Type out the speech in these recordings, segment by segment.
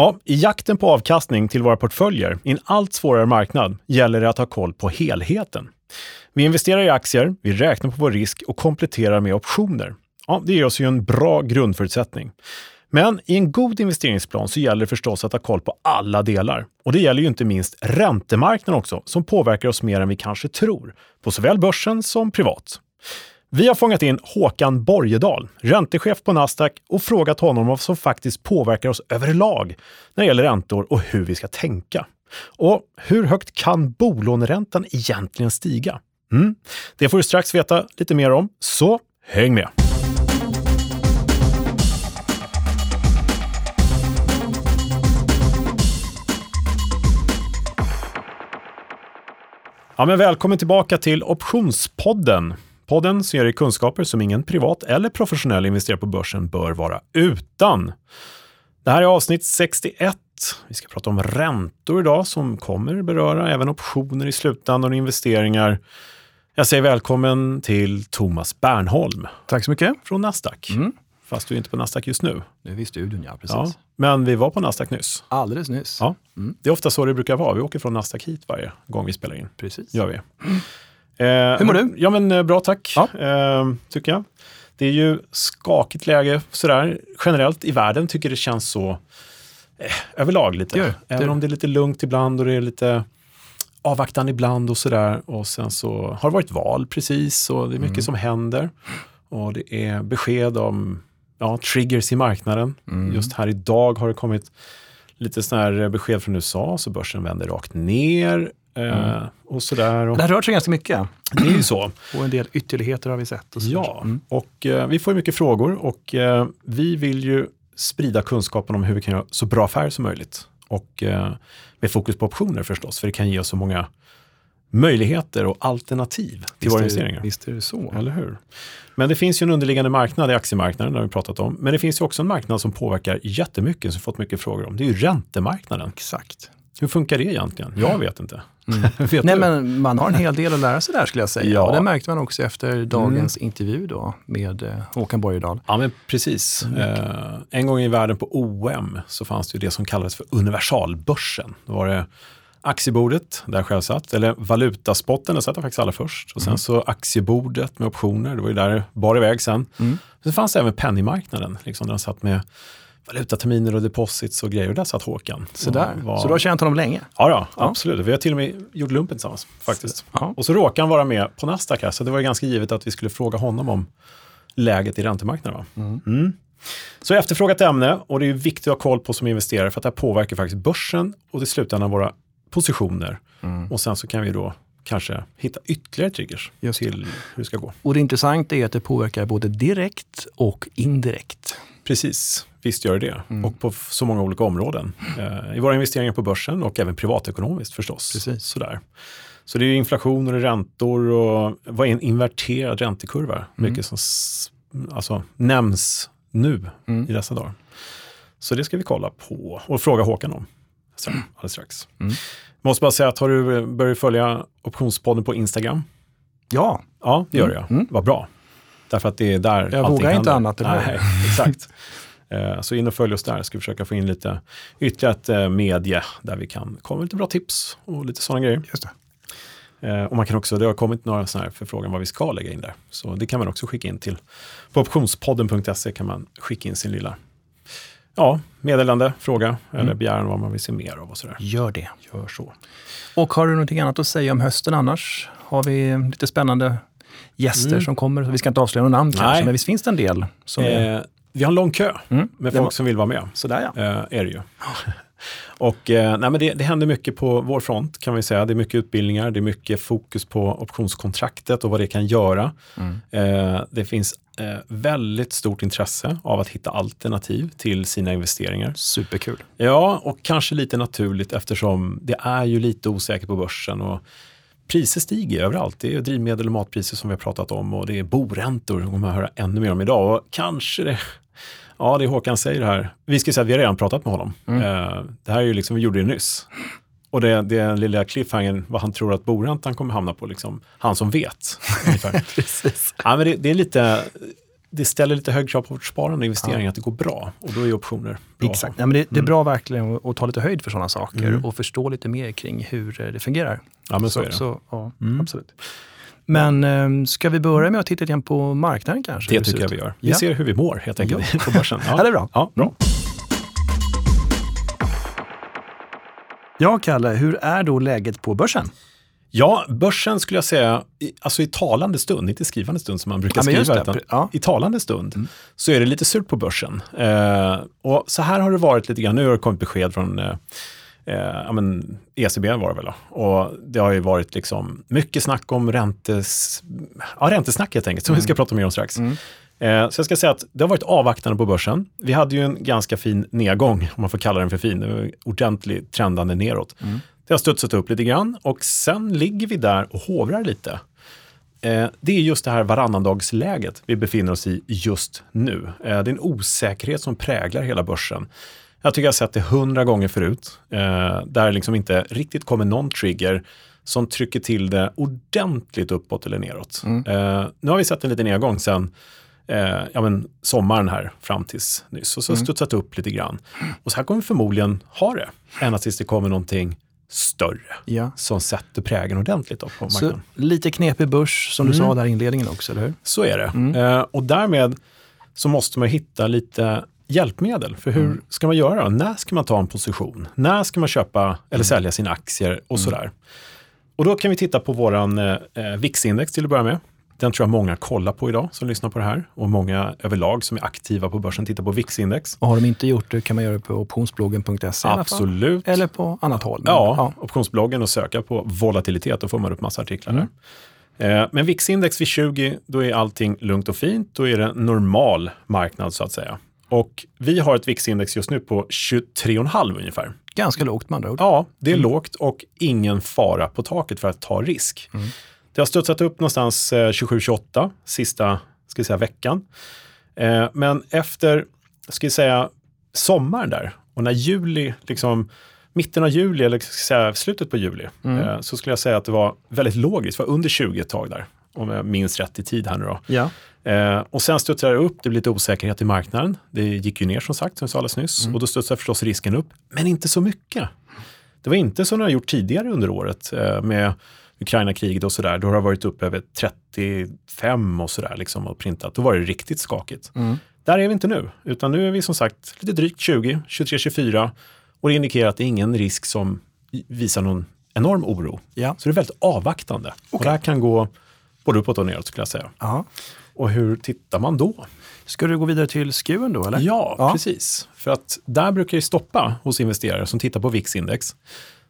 Ja, I jakten på avkastning till våra portföljer i en allt svårare marknad gäller det att ha koll på helheten. Vi investerar i aktier, vi räknar på vår risk och kompletterar med optioner. Ja, det ger oss ju en bra grundförutsättning. Men i en god investeringsplan så gäller det förstås att ha koll på alla delar. Och det gäller ju inte minst räntemarknaden också, som påverkar oss mer än vi kanske tror, på såväl börsen som privat. Vi har fångat in Håkan Borgedal, räntechef på Nasdaq och frågat honom vad som faktiskt påverkar oss överlag när det gäller räntor och hur vi ska tänka. Och hur högt kan bolåneräntan egentligen stiga? Mm. Det får du strax veta lite mer om, så häng med! Ja, men välkommen tillbaka till Optionspodden. Podden ger dig kunskaper som ingen privat eller professionell investerare på börsen bör vara utan. Det här är avsnitt 61. Vi ska prata om räntor idag som kommer beröra även optioner i slutändan och investeringar. Jag säger välkommen till Thomas Bernholm. Tack så mycket. Från Nasdaq. Mm. Fast du är inte på Nasdaq just nu. Nu är vi i studion, ja. Precis. Ja, men vi var på Nasdaq nyss. Alldeles nyss. Ja. Mm. Det är ofta så det brukar vara. Vi åker från Nasdaq hit varje gång vi spelar in. Precis. Gör vi. Eh, Hur mår du? Ja, men eh, bra tack, Ja. eh, tycker jag. Det är ju skakigt läge sådär. Generellt i världen tycker det känns så eh, överlag lite. Gör Även gör om det är lite lugnt ibland och det är lite avvaktande ibland och sådär. Och sen så har det varit val precis och det är mycket Mm. som händer. Och det är besked om ja, triggers i marknaden. Mm. Just här idag har det kommit lite sådana här besked från USA, så börsen vänder rakt ner. Eh, och sådär. Det har rört sig ganska mycket. det är ju så. Och en del ytterligheter har vi sett. Och Ja, Mm. och eh, vi får mycket frågor och eh, vi vill ju sprida kunskapen om hur vi kan göra så bra affärer som möjligt. Och eh, med fokus på optioner förstås, för det kan ge oss så många möjligheter och alternativ till Visst våra investeringar. Visst är det så. Eller hur? Men det finns ju en underliggande marknad i aktiemarknaden, det har vi pratat om. Men det finns ju också en marknad som påverkar jättemycket, som vi fått mycket frågor om. Det är ju räntemarknaden. Exakt. Hur funkar det egentligen? Jag vet inte. Mm. Nej, du? men man har en hel del att lära sig där skulle jag säga. Ja. Och det märkte man också efter dagens intervju då med eh, Håkan Borgedal. Ja, men precis. Eh, en gång i världen på OM så fanns det ju det som kallades för universalbörsen. Då var det aktiebordet, där jag själv satt, eller valutaspotten, där satt jag faktiskt allra först. Och sen så aktiebordet med optioner, det var ju där det bar iväg sen. Mm. Sen fanns det även penningmarknaden, liksom, där de satt med valutaterminer och deposits och grejer. Och där satt Håkan. Så, där. Var- så du har känt honom länge? Ja, då, Ja. absolut. Vi har till och med gjort lumpen tillsammans faktiskt. Ja. Och så råkade han vara med på Nasdaq här, så det var ganska givet att vi skulle fråga honom om läget i räntemarknaden. Va? Mm. Så efterfrågat ämne och det är viktigt att ha koll på som investerare för att det här påverkar faktiskt börsen och i slutändan våra positioner. Mm. Och sen så kan vi då kanske hitta ytterligare triggers till hur det ska gå. Och det intressanta är att det påverkar både direkt och indirekt. Precis, visst gör det det. Mm. Och på så många olika områden. Eh, I våra investeringar på börsen och även privatekonomiskt förstås. Precis. Sådär. Så det är ju inflation och är räntor och vad är en inverterad räntekurva? Mm. Mycket som alltså, nämns nu Mm. i dessa dagar. Så det ska vi kolla på och fråga Håkan om strax, alldeles strax. Mm. Måste bara säga att har du börjat följa Optionspodden på Instagram? Ja, Ja, det gör jag. Mm. Vad bra. Därför att det är där Jag vågar inte annat, eller? Nej, exakt. Eh, Så in och följ oss där, ska försöka få in lite ytterligare ett eh, medie där vi kan komma med lite bra tips och lite sådana grejer. just det. Eh, Och man kan också, det har kommit några sådana här förfrågan vad vi ska lägga in där. Så det kan man också skicka in till. På optionspodden.se kan man skicka in sin lilla ja, meddelande, fråga eller Mm. begäran vad man vill se mer av och sådär. Gör det. Gör så. Och har du någonting annat att säga om hösten annars? Har vi lite spännande gäster Mm. som kommer? Vi ska inte avslöja någon namn Nej. kanske, men visst finns det en del som är... Eh, vi har en lång kö Mm, med folk var- som vill vara med. Sådär ja. eh, är det ju. Och eh, nej, men det, det händer mycket på vår front kan vi säga. Det är mycket utbildningar, det är mycket fokus på optionskontraktet och vad det kan göra. Mm. Eh, det finns eh, väldigt stort intresse av att hitta alternativ till sina investeringar. Superkul. Ja, och kanske lite naturligt eftersom det är ju lite osäkert på börsen och priser stiger överallt. Det är drivmedel och matpriser som vi har pratat om och det är boräntor, som kommer att höra ännu mer om idag. Och kanske det, ja det Håkan säger här, vi ska säga att vi har redan pratat med honom. Eh, det här är ju liksom, vi gjorde det nyss. Och det, det är den lilla cliffhangern, vad han tror att boräntan kommer hamna på, liksom, han som vet. Precis. Ja, men det, det är lite det ställer lite högre krav på vårt sparande och investeringar, ja. att det går bra. Och då är optioner bra. Exakt. Ja, men det, det är mm. bra verkligen att, att ta lite höjd för sådana saker mm. och förstå lite mer kring hur eh, det fungerar. Ja, men så, så är det. Så, ja, mm. Absolut. Men ehm, ska vi börja med att titta lite på marknaden kanske? Det tycker jag vi gör. Vi ja. ser hur vi mår helt enkelt ja. på börsen. Ja. det är bra. Ja, bra. Ja, Kalle, hur är då läget på börsen? Ja, börsen skulle jag säga, i, alltså i talande stund, inte i skrivande stund som man brukar ja, skriva, utan ja. i talande stund mm. så är det lite surt på börsen. Eh, och så här har det varit lite grann, nu har det kommit besked från eh, eh, ja, men ECB var det väl då. Och det har ju varit liksom mycket snack om räntes, ja, räntesnack helt enkelt, som mm. vi ska prata mer om strax. Mm. Eh, så jag ska säga att det har varit avvaktande på börsen. Vi hade ju en ganska fin nedgång, om man får kalla den för fin. Ordentligt trendande neråt. Mm. Det har studsat upp lite grann och sen ligger vi där och hovrar lite. Eh, det är just det här varannandagsläget vi befinner oss i just nu. Eh, det är en osäkerhet som präglar hela börsen. Jag tycker jag har sett det hundra gånger förut, eh, där det liksom inte riktigt kommer någon trigger som trycker till det ordentligt uppåt eller neråt. Mm. nu har vi sett en liten nedgång sen eh, ja, men sommaren här fram tills nyss. Och så har mm. studsat upp lite grann. Och så här kommer vi förmodligen ha det, ända tills det kommer någonting större ja. som sätter prägen ordentligt på marknaden. Så lite knepig börs som du mm. sa där i inledningen också, eller hur? Så är det. Mm. Eh, och därmed så måste man hitta lite hjälpmedel. För hur mm. ska man göra? Då? När ska man ta en position? När ska man köpa eller mm. sälja sina aktier och mm. sådär? Och då kan vi titta på våran eh, eh VIX-index till att börja med. Den tror jag många kollar på idag som lyssnar på det här. Och många överlag som är aktiva på börsen tittar på VIX-index. Och har de inte gjort det kan man göra det på optionsbloggen.se Absolut. Eller på annat håll. Men, ja, ja, optionsbloggen och söka på volatilitet. Då får man upp massa artiklar mm. där. Eh, men VIX-index vid 20, då är allting lugnt och fint. Då är det normal marknad så att säga. Och vi har ett VIX-index just nu på 23,5 ungefär. Ganska lågt med andra ord. Ja, det är mm. lågt och ingen fara på taket för att ta risk. Mm. Det har studsat upp någonstans 27-28 eh, sista ska säga, veckan. Eh, men efter ska säga, sommaren där och när juli, liksom, mitten av juli eller ska säga, slutet på juli, mm. Eh, så skulle jag säga att det var väldigt logiskt, det var under 20 ett tag där, om jag minns rätt i tid här nu då. Ja. och sen studsade det upp, det blev lite osäkerhet i marknaden. Det gick ju ner som sagt, som jag sa alldeles nyss, mm. och då studsade förstås risken upp, men inte så mycket. Det var inte som det har gjort tidigare under året med Ukraina-kriget och sådär, då har det varit upp över 35 och sådär liksom och printat. Då var det riktigt skakigt. Mm. Där är vi inte nu, utan nu är vi som sagt lite drygt 20, 23, 24 och det indikerar att det är ingen risk som visar någon enorm oro. Ja. Så det är väldigt avvaktande. Okay. Och det här kan gå både uppåt och neråt skulle jag säga. Aha. Och hur tittar man då? Ska du gå vidare till SKUen då eller? Ja, ja, precis. För att där brukar det stoppa hos investerare som tittar på VIX-index.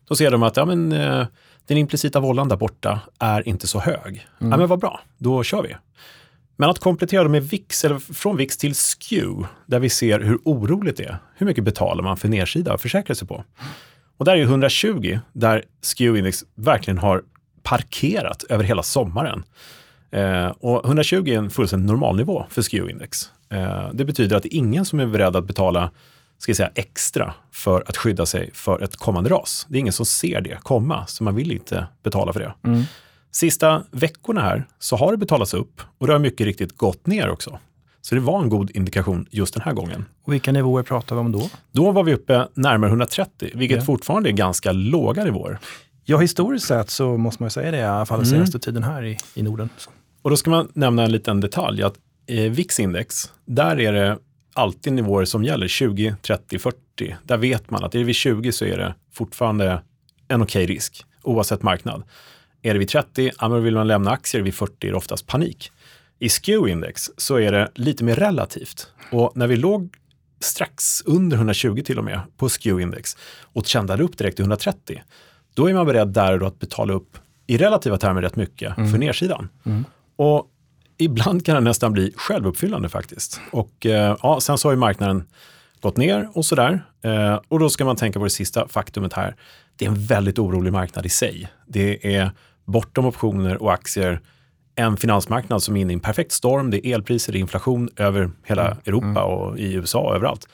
Då ser de att ja, men, eh, den implicita vållan där borta är inte så hög. Mm. Ja, men vad bra, då kör vi. Men att komplettera det med VIX, eller från VIX till SKEW, där vi ser hur oroligt det är. Hur mycket betalar man för nedsida att försäkra sig på? Och där är 120, där SKEW-index verkligen har parkerat över hela sommaren. Eh, och 120 är en fullständigt normal nivå för SKEW-index. Eh, det betyder att ingen som är beredd att betala ska säga, extra för att skydda sig för ett kommande ras. Det är ingen som ser det komma, så man vill inte betala för det. Mm. Sista veckorna här så har det betalats upp och det har mycket riktigt gått ner också. Så det var en god indikation just den här gången. Och vilka nivåer pratar vi om då? Då var vi uppe närmare 130, vilket ja. fortfarande är ganska låga nivåer. Ja, historiskt sett så måste man ju säga det, i alla fall mm. senaste tiden här i, i Norden. Och då ska man nämna en liten detalj, att eh, VIX-index, där är det alltid nivåer som gäller, 20, 30, 40. Där vet man att är det vid 20 så är det fortfarande en okej okay risk, oavsett marknad. Är det vid 30, ja, men vill man lämna aktier, vid 40 är det oftast panik. I SKEW-index så är det lite mer relativt. Och när vi låg strax under 120 till och med på SKEW-index och kändade upp direkt till 130, då är man beredd där och då att betala upp i relativa termer rätt mycket mm. för nedsidan. Mm. Och ibland kan det nästan bli självuppfyllande faktiskt. Och eh, ja, sen så har ju marknaden gått ner och sådär. Eh, och då ska man tänka på det sista faktumet här. Det är en väldigt orolig marknad i sig. Det är bortom optioner och aktier en finansmarknad som är inne i en perfekt storm. Det är elpriser, det är inflation över hela mm. Europa mm. och i USA och överallt.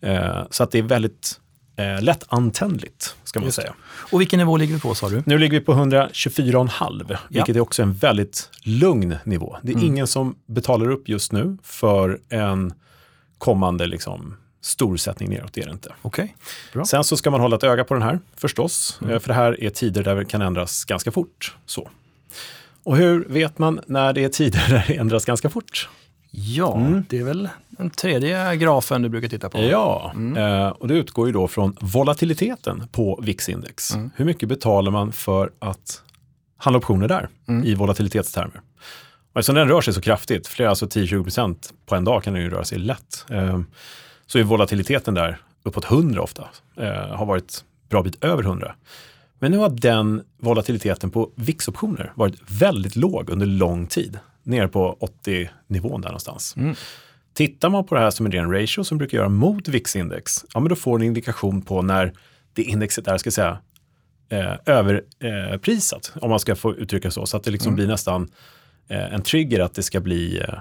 Eh, så att det är väldigt eh, lättantändligt, ska man Just säga. Och vilken nivå ligger vi på sa du? Nu ligger vi på 124,5, vilket är också en väldigt lugn nivå. Det är Mm. ingen som betalar upp just nu för en kommande liksom, storsättning neråt, det är det inte. Okej, bra. Sen så ska man hålla ett öga på den här förstås, Mm. eh, för det här är tider där det kan ändras ganska fort. Så. Och hur vet man när det är tider där det ändras ganska fort? Ja, Mm. det är väl den tredje grafen du brukar titta på? Ja, Mm. eh, och det utgår ju då från volatiliteten på VIX-index. Mm. Hur mycket betalar man för att handla optioner där Mm. i volatilitetstermer? Och eftersom den rör sig så kraftigt, flera alltså 10-20% på en dag kan den ju röra sig lätt, eh, så är volatiliteten där uppåt 100 ofta, eh, har varit bra bit över 100. Men nu har den volatiliteten på VIX-optioner varit väldigt låg under lång tid, ner på 80-nivån där någonstans. Mm. Tittar man på det här som en ren ratio som brukar göra mot VIX-index, ja men då får ni en indikation på när det indexet är, ska säga, eh, överprisat, om man ska få uttrycka så. Så att det liksom blir nästan eh, en trigger att det ska bli eh,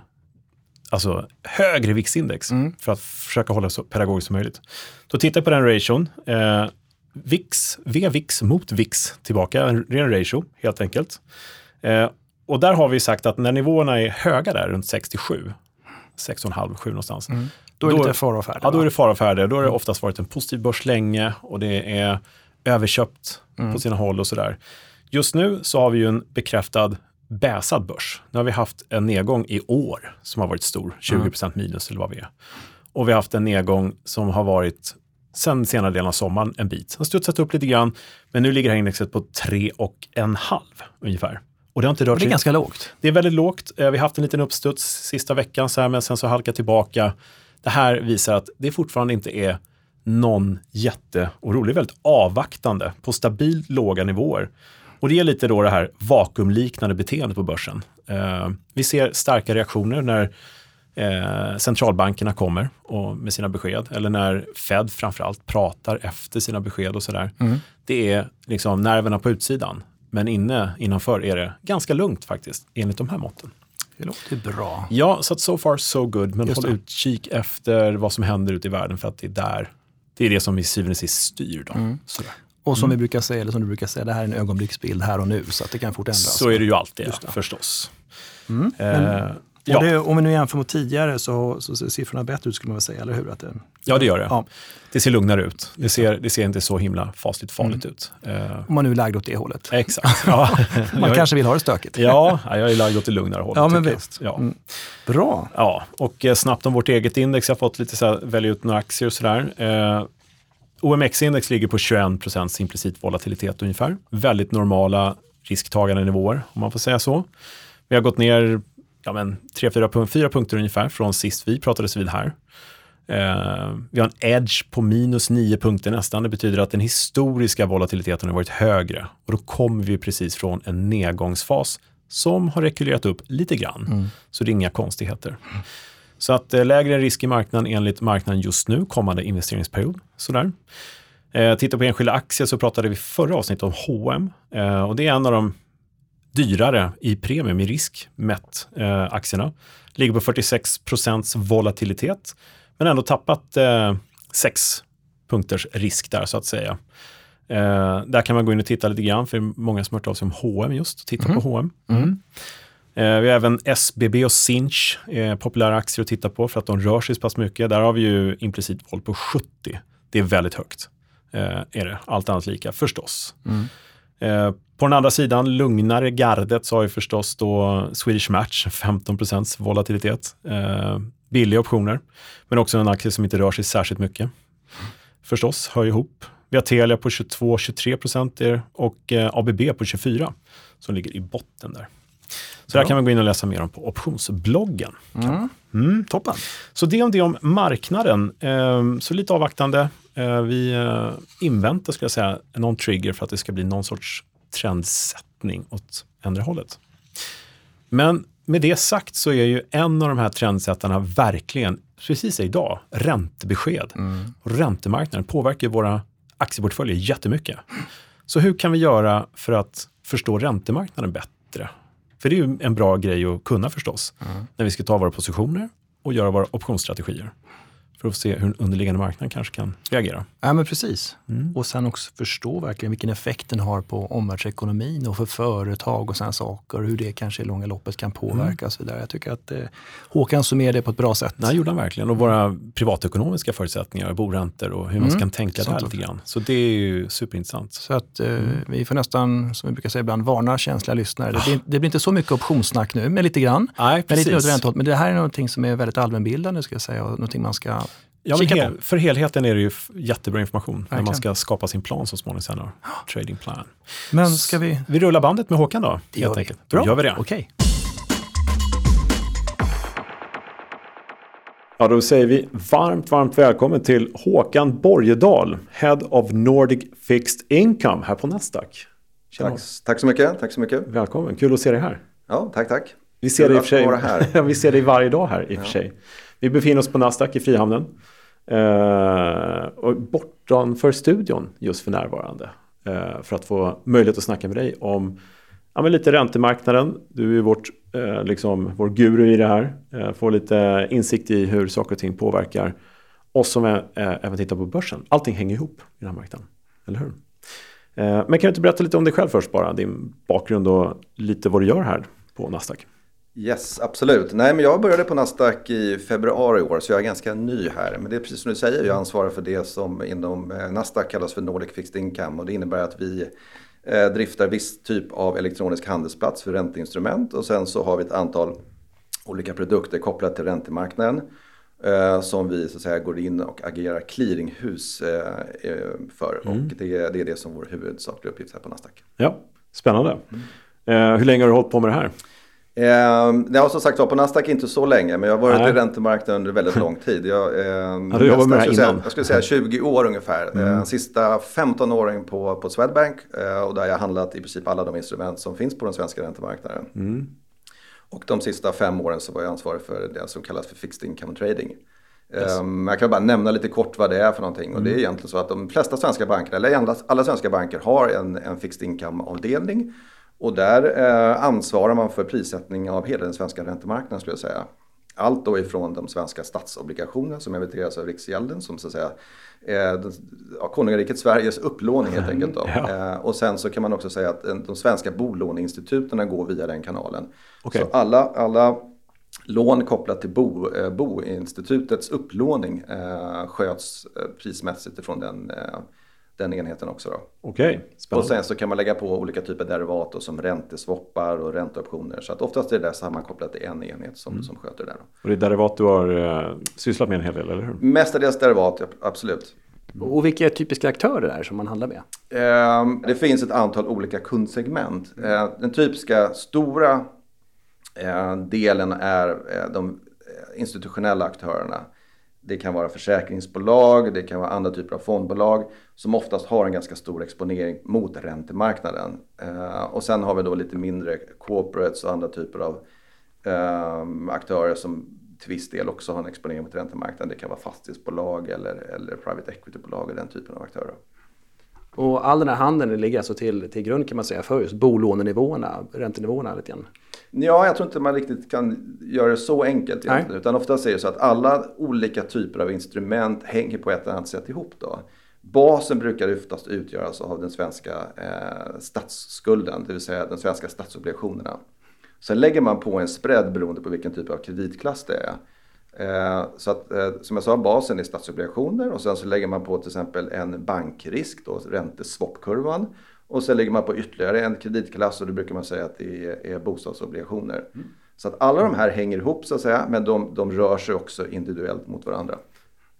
alltså högre VIX-index för att försöka hålla så pedagogiskt som möjligt. Då tittar jag på den ration. Eh, VIX, V-VIX mot VIX tillbaka, en ren ratio helt enkelt. Eh, och där har vi sagt att när nivåerna är höga där, runt 67, 6,5, 7 någonstans, Då är det Då- lite fara och färde. Ja, då är det fara och färde. Då har det oftast varit en positiv börs länge och det är överköpt på sina håll och sådär. Just nu så har vi ju en bekräftad bäsad börs. Nu har vi haft en nedgång i år som har varit stor, 20% minus eller vad vi är. Och vi har haft en nedgång som har varit sen senare delen av sommaren en bit. Den har studsat upp lite grann, men nu ligger det här indexet på 3,5 ungefär. Och det har inte rört det är ganska lågt. det är väldigt lågt. Eh, Vi har haft en liten uppstuds sista veckan, så här, men sen så halkat tillbaka. Det här visar att det fortfarande inte är någon jätteoro. Det är väldigt avvaktande på stabilt låga nivåer. Och det är lite då det här vakuumliknande beteendet på börsen. Eh, vi ser starka reaktioner när eh, centralbankerna kommer och med sina besked eller när Fed framförallt pratar efter sina besked och sådär. Det är liksom nerverna på utsidan. Men inne, innanför är det ganska lugnt faktiskt, enligt de här måtten. Det låter bra. Ja, så att so far so good. Men Just håll det. utkik efter vad som händer ute i världen för att det är där, det är det som i syvende och sist styr. Då. Mm. Och som vi brukar säga, eller som du brukar säga, det här är en ögonblicksbild här och nu, så att det kan fort ändras. Så är det ju alltid, det. förstås. Mm. Eh, ja. Det, om vi nu jämför mot tidigare så, så ser siffrorna bättre ut skulle man väl säga, eller hur? Att det, ja, det gör det. Ja. Det ser lugnare ut. Det ser, det ser inte så himla fasligt farligt ut. Eh, om man nu är lagd åt det hållet. exakt. Ja. Man jag, kanske vill ha det stökigt. ja, jag är lagd åt det lugnare hållet. Ja, men visst. Ja. Mm. Bra. Ja, och eh, snabbt om vårt eget index. Jag har fått lite så här, välja ut några aktier och sådär. Eh, OMX-index ligger på 21 procents implicit volatilitet ungefär. Väldigt normala risktagande nivåer, om man får säga så. Vi har gått ner ja, men, 3-4 punk- fyra punkter ungefär från sist vi pratades vid här. Eh, vi har en edge på minus 9 punkter nästan. Det betyder att den historiska volatiliteten har varit högre. Och då kommer vi precis från en nedgångsfas som har rekylerat upp lite grann. Så det är inga konstigheter. Så att eh, lägre risk i marknaden enligt marknaden just nu, kommande investeringsperiod. Sådär. Eh, titta på enskilda aktier så pratade vi förra avsnittet om H&M eh, och det är en av de dyrare i premium i risk mätt eh, aktierna. Ligger på 46 procents volatilitet men ändå tappat eh, 6 punkters risk där så att säga. Eh, där kan man gå in och titta lite grann för det är många som har hört av sig om H&M just. Titta på H&M. Mm. Vi har även SBB och Sinch, eh, populära aktier att titta på för att de rör sig så pass mycket. Där har vi ju implicit vol på 70. Det är väldigt högt. Eh, är det, allt annat lika förstås. Mm. Eh, på den andra sidan, lugnare gardet, så har vi förstås då Swedish Match, 15% volatilitet. Eh, billiga optioner, men också en aktie som inte rör sig särskilt mycket. Förstås, hör ihop. Vi har Telia på 22-23 procent och eh, ABB på 24 som ligger i botten där. Så där Bra. kan man gå in och läsa mer om på optionsbloggen. Mm. Mm. Toppen. Så det om det om marknaden. Ehm, Så lite avvaktande. Eh, Vi eh, inväntar, skulle jag säga, någon trigger för att det ska bli någon sorts trendsättning åt andra hållet. Men med det sagt så är ju en av de här trendsättarna verkligen, precis idag, räntebesked. Och räntemarknaden påverkar våra aktieportföljer jättemycket. Så hur kan vi göra för att förstå räntemarknaden bättre? För det är ju en bra grej att kunna förstås, när vi ska ta våra positioner och göra våra optionsstrategier. För att se hur en underliggande marknad kanske kan reagera. Ja, men precis. Mm. Och sen också förstå verkligen vilken effekt den har på omvärldsekonomin och för företag och sådana saker. Hur det kanske i långa loppet kan påverka mm. och så vidare. Jag tycker att eh, Håkan summerar det på ett bra sätt. Det gjorde han verkligen. Och våra privatekonomiska förutsättningar, boräntor och hur man mm. kan tänka där lite grann. Så det är ju superintressant. Så att eh, mm. vi får nästan, som vi brukar säga ibland, varna känsliga lyssnare. Det blir, det blir inte så mycket optionssnack nu, men lite grann. Nej, precis. Men, lite men det här är någonting som är väldigt allmänbildande, ska jag säga, och någonting man ska Ja, men hel, för helheten är det ju jättebra information Verkligen. när man ska skapa sin plan så småningom sen. Trading plan. Men ska vi... Vi rullar bandet med Håkan då? Det gör vi. Bra. Då gör vi det. Okay. Ja, då säger vi varmt, varmt välkommen till Håkan Borgedal, Head of Nordic Fixed Income här på Nasdaq. Tack, tack så mycket. Tack så mycket. Välkommen, kul att se dig här. Ja, tack, tack. Vi ser, dig i för sig, här. vi ser dig varje dag här i och ja. för sig. Vi befinner oss på Nasdaq i Frihamnen. Eh, och bortanför studion just för närvarande. Eh, för att få möjlighet att snacka med dig om ja, men lite räntemarknaden. Du är vårt, eh, liksom, vår guru i det här. Eh, får lite insikt i hur saker och ting påverkar oss som är, även tittar på börsen. Allting hänger ihop i den här marknaden, eller hur? Men kan du inte berätta lite om dig själv först bara? Din bakgrund och lite vad du gör här på Nasdaq. Yes, absolut. Nej, men jag började på Nasdaq i februari i år, så jag är ganska ny här. Men det är precis som du säger, jag ansvarar för det som inom eh, Nasdaq kallas för Nordic Fixed Income. Och det innebär att vi eh, driftar viss typ av elektronisk handelsplats för ränteinstrument. Och sen så har vi ett antal olika produkter kopplat till räntemarknaden. Eh, som vi så att säga går in och agerar clearinghus eh, eh för. Mm. Och det, det, är det som vår huvudsakliga uppgift här på Nasdaq. Ja, spännande. Mm. Hur länge har du hållit på med det här? Eh, det har som sagt var på Nasdaq inte så länge, men jag har varit Nej. i räntemarknaden under väldigt lång tid. Jag, eh, ja, med det här innan? jag skulle säga 20 år ungefär. Mm. Eh, sista 15 åren på, på Swedbank eh, och där jag handlat i princip alla de instrument som finns på den svenska räntemarknaden. Mm. Och de sista fem åren så var jag ansvarig för det som kallas för fixed income trading. Yes. Um, jag kan bara nämna lite kort vad det är för någonting. Mm. Och det är mm. egentligen så att de flesta svenska banker, eller alla, alla svenska banker har en, en fixed income-avdelning. Och där eh, ansvarar man för prissättning av hela den svenska räntemarknaden skulle jag säga. Allt då ifrån de svenska statsobligationerna som emitteras av Riksgälden som så att säga ja, konungariket Sveriges upplåning helt enkelt. Då. Ja. Eh, och sen så kan man också säga att de svenska bolåneinstituten går via den kanalen. Okay. Så alla, alla lån kopplat till bo, eh, boinstitutets upplåning eh, sköts eh, prismässigt ifrån den eh, den enheten också. Då. Okej, okay, Och sen så kan man lägga på olika typer av derivat som ränteswappar och ränteoptioner. Så att oftast är det sammankopplat till en enhet som, mm. som sköter det. Då. Och det är derivat du har eh, sysslat med en hel del, eller hur? Mestadels derivat, absolut. Mm. Och vilka är typiska aktörer är som man handlar med? Eh, det finns ett antal olika kundsegment. Mm. Eh, den typiska stora eh, delen är eh, de eh, institutionella aktörerna. Det kan vara försäkringsbolag, det kan vara andra typer av fondbolag som oftast har en ganska stor exponering mot räntemarknaden. Eh, och sen har vi då lite mindre corporates och andra typer av eh, aktörer som till viss del också har en exponering mot räntemarknaden. Det kan vara fastighetsbolag eller, eller private equity-bolag och den typen av aktörer. Och all den här handeln ligger alltså till, till grund kan man säga för just bolånenivåerna, räntenivåerna lite grann? Ja, jag tror inte man riktigt kan göra det så enkelt egentligen. Utan oftast är det så att alla olika typer av instrument hänger på ett eller annat sätt ihop. Då. Basen brukar oftast utgöras av den svenska eh, statsskulden, det vill säga de svenska statsobligationerna. Sen lägger man på en spread beroende på vilken typ av kreditklass det är. Eh, så att, eh, som jag sa, basen är statsobligationer och sen så lägger man på till exempel en bankrisk, då, ränteswapkurvan. Och sen lägger man på ytterligare en kreditklass och då brukar man säga att det är, är bostadsobligationer. Mm. Så att alla de här hänger ihop så att säga, men de, de rör sig också individuellt mot varandra.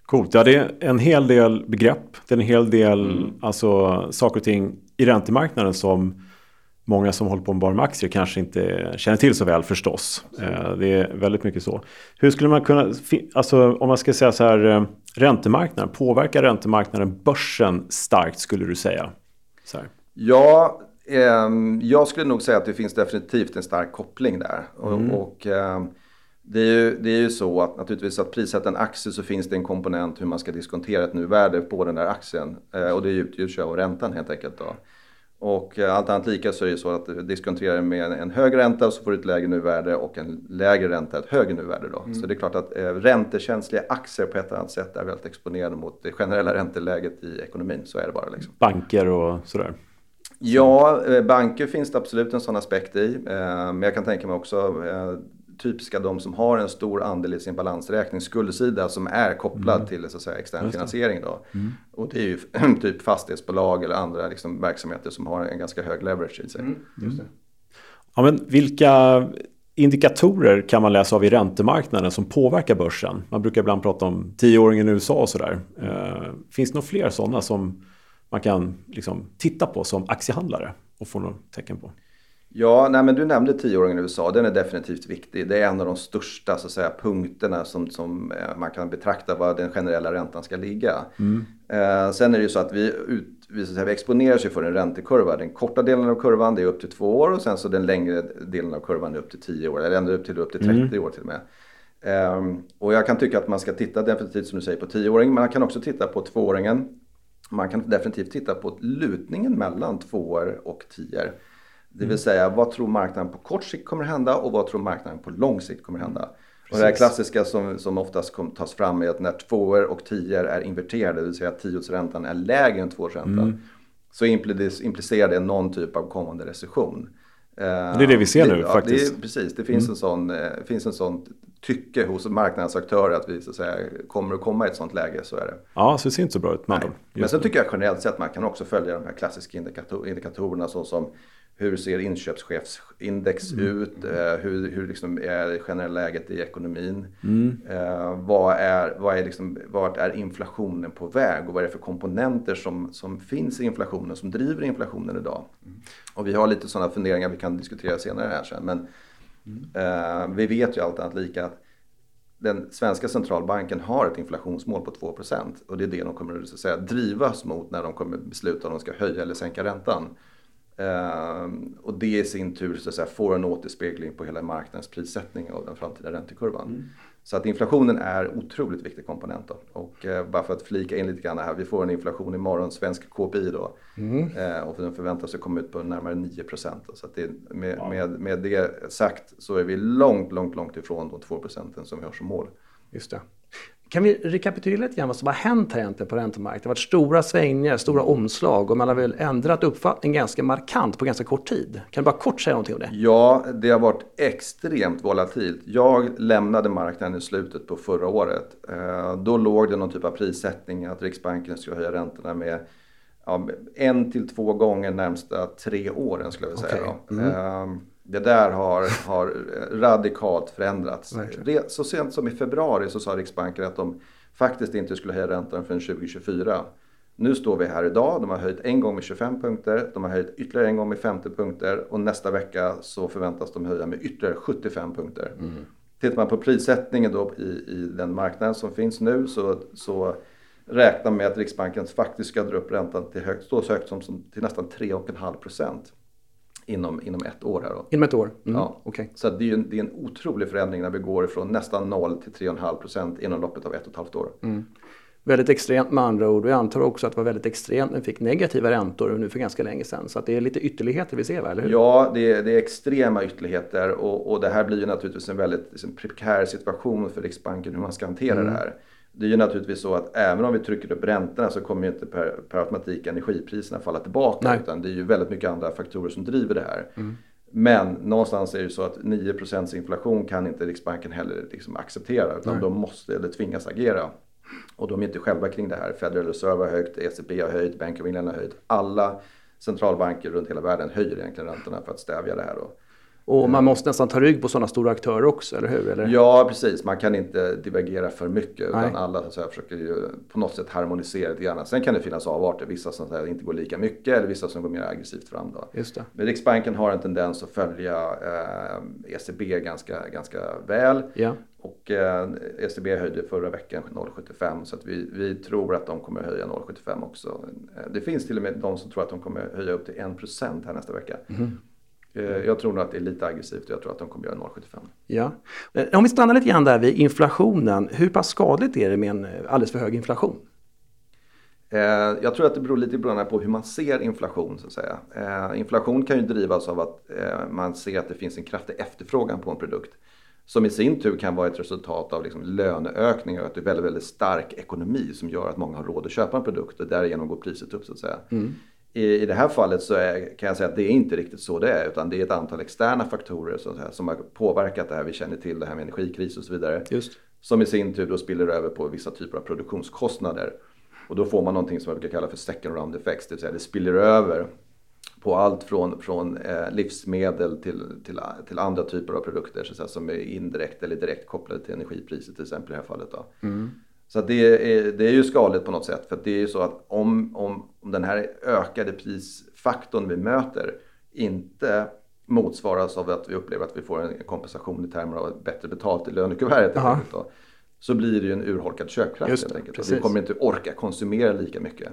Coolt. Ja, det är en hel del begrepp. Det är en hel del mm. alltså, saker och ting i räntemarknaden som många som håller på med bara med aktier kanske inte känner till så väl förstås. Eh, det är väldigt mycket så. Hur skulle man kunna, alltså om man ska säga så här, eh, räntemarknaden, påverkar räntemarknaden börsen starkt skulle du säga? Ja, eh, jag skulle nog säga att det finns definitivt en stark koppling där. Mm. Och, och eh, det, är ju, det är ju så att naturligtvis att prissätta en aktie så finns det en komponent hur man ska diskontera ett nuvärde på den där aktien. Eh, och det utgörs av räntan helt enkelt. Då. Och eh, allt annat lika så är det så att diskonterar med en hög ränta så får du ett lägre nuvärde och en lägre ränta ett högre nuvärde. Då. Mm. Så det är klart att eh, räntekänsliga aktier på ett eller annat sätt är väldigt exponerade mot det generella ränteläget i ekonomin. Så är det bara. Liksom. Banker och sådär? Ja, banker finns det absolut en sån aspekt i. Men jag kan tänka mig också typiska de som har en stor andel i sin balansräkning, skuldsida som är kopplad mm. till så att säga, extern finansiering. Då. Mm. Och det är ju typ fastighetsbolag eller andra liksom, verksamheter som har en ganska hög leverage i sig. Mm. Ja, men vilka indikatorer kan man läsa av i räntemarknaden som påverkar börsen? Man brukar ibland prata om tioåringen i USA och sådär. Eh, finns det några fler sådana som man kan liksom, titta på som aktiehandlare och få något tecken på? Ja, nej, men du nämnde tioåringen i USA. Den är definitivt viktig. Det är en av de största så att säga, punkterna som, som eh, man kan betrakta var den generella räntan ska ligga. Mm. Eh, sen är det ju så att vi, ut, vi, så att säga, vi exponerar sig för en räntekurva. Den korta delen av kurvan det är upp till två år och sen så den längre delen av kurvan är upp till tio år. Eller ända upp till, upp till 30 mm. år till och med. Eh, och jag kan tycka att man ska titta definitivt som du säger på tioåringen. Men man kan också titta på tvååringen. Man kan definitivt titta på lutningen mellan tvåor och tior. Det vill säga vad tror marknaden på kort sikt kommer hända och vad tror marknaden på lång sikt kommer hända. Precis. Och det här klassiska som, som oftast kom, tas fram är att när tvåor och tior är inverterade, det vill säga att tioårsräntan är lägre än tvåårsräntan, mm. så implicerar det någon typ av kommande recession. Det är det vi ser nu ja, faktiskt. Det är, precis, det finns, mm. en sån, eh, finns en sån tycke hos marknadens aktörer att vi så att säga, kommer att komma i ett sånt läge. Så är det. Ja, så det ser inte så bra ut Men sen tycker jag generellt sett att man kan också följa de här klassiska indikator indikatorerna såsom hur ser inköpschefsindex mm. ut? Eh, hur hur liksom är det generella läget i ekonomin? Mm. Eh, vad är, vad är liksom, vart är inflationen på väg och vad är det för komponenter som, som finns i inflationen som driver inflationen idag? Mm. Och vi har lite sådana funderingar vi kan diskutera senare här sen. Men eh, vi vet ju allt annat lika att den svenska centralbanken har ett inflationsmål på 2% och det är det de kommer att säga, drivas mot när de kommer besluta om de ska höja eller sänka räntan. Uh, och det i sin tur så att säga, får en återspegling på hela marknadens prissättning av den framtida räntekurvan. Mm. Så att inflationen är otroligt viktig komponent. Då. Och uh, bara för att flika in lite grann här, vi får en inflation imorgon, svensk KPI då. Mm. Uh, och den förväntas komma ut på närmare 9 procent. Så det, med, wow. med, med det sagt så är vi långt, långt, långt ifrån de 2 procenten som vi har som mål. Just det. Kan vi rekapitulera lite grann vad som har hänt här egentligen på räntemarknaden? Det har varit stora svängningar, stora omslag och man har väl ändrat uppfattning ganska markant på ganska kort tid. Kan du bara kort säga någonting om det? Ja, det har varit extremt volatilt. Jag lämnade marknaden i slutet på förra året. Eh, då låg det någon typ av prissättning att Riksbanken skulle höja räntorna med en till två gånger närmsta tre åren skulle jag vilja säga. Okay. Mm. Det där har, har radikalt förändrats. Så sent som i februari så sa Riksbanken att de faktiskt inte skulle höja räntan förrän 2024. Nu står vi här idag, de har höjt en gång med 25 punkter, de har höjt ytterligare en gång med 50 punkter och nästa vecka så förväntas de höja med ytterligare 75 punkter. Mm. Tittar man på prissättningen då i, i den marknaden som finns nu så, så räknar med att Riksbanken faktiskt ska dra upp räntan till högt, så högt som, som till nästan 3,5 procent inom, inom ett år. Här då. Inom ett år? Mm. Ja. Okay. Så det är, en, det är en otrolig förändring när vi går ifrån nästan 0 till 3,5 procent inom loppet av ett och ett halvt år. Mm. Väldigt extremt med andra ord och jag antar också att det var väldigt extremt när vi fick negativa räntor nu för ganska länge sedan. Så att det är lite ytterligheter vi ser, va? eller hur? Ja, det är, det är extrema ytterligheter och, och det här blir ju naturligtvis en väldigt liksom, prekär situation för Riksbanken hur man ska hantera mm. det här det är ju naturligtvis så att även om vi trycker upp räntorna så kommer ju inte per, per automatik energipriserna falla tillbaka. Nej. Utan det är ju väldigt mycket andra faktorer som driver det här. Mm. Men någonstans är det ju så att 9% inflation kan inte Riksbanken heller liksom acceptera. Utan Nej. de måste eller tvingas agera. Och de är inte själva kring det här. Federal Reserve har höjt, ECB har höjt, Bank of England har höjt. Alla centralbanker runt hela världen höjer egentligen räntorna för att stävja det här. Då. Och man måste nästan ta rygg på sådana stora aktörer också, eller hur? Eller? Ja, precis. Man kan inte divergera för mycket. Utan alla så säga, försöker ju på något sätt harmonisera lite grann. Sen kan det finnas avarter. Vissa som säga, inte går lika mycket eller vissa som går mer aggressivt fram. Då. Just det. Men Riksbanken har en tendens att följa eh, ECB ganska, ganska väl. Ja. Och eh, ECB höjde förra veckan 0,75 så att vi, vi tror att de kommer höja 0,75 också. Det finns till och med de som tror att de kommer höja upp till 1% här nästa vecka. Mm. Eh, jag tror nog att det är lite aggressivt och jag tror att de kommer göra 0,75. Ja. Om vi stannar lite grann där vid inflationen. Hur pass skadligt är det med en eh, alldeles för hög inflation? Eh, jag tror att det beror lite på hur man ser inflation. Så att säga. Inflation kan ju drivas av att man ser att det finns en kraftig efterfrågan på en produkt. Som i sin tur kan vara ett resultat av liksom löneökningar och att det är väldigt, väldigt stark ekonomi som gör att många har råd att köpa en produkt och därigenom går priset upp så att säga. Mm. I, I det här fallet så är, kan jag säga att det är inte riktigt så det är utan det är ett antal externa faktorer här, som har påverkat det här. Vi känner till det här med energikris och så vidare. Just. Som i sin tur då spiller över på vissa typer av produktionskostnader. Och då får man någonting som jag brukar kalla för second round effects, det vill säga det spiller över på allt från, från eh, livsmedel till, till, till, andra typer av produkter så säga, som är indirekt eller direkt kopplade till energipriset till exempel i det här fallet. Då. Mm. Så det är, det är ju skadligt på något sätt för det är ju så att om, om, om den här ökade prisfaktorn vi möter inte motsvaras av att vi upplever att vi får en kompensation i termer av bättre betalt i lönekuvertet så blir det ju en urholkad köpkraft Just helt enkelt. Vi kommer inte orka konsumera lika mycket.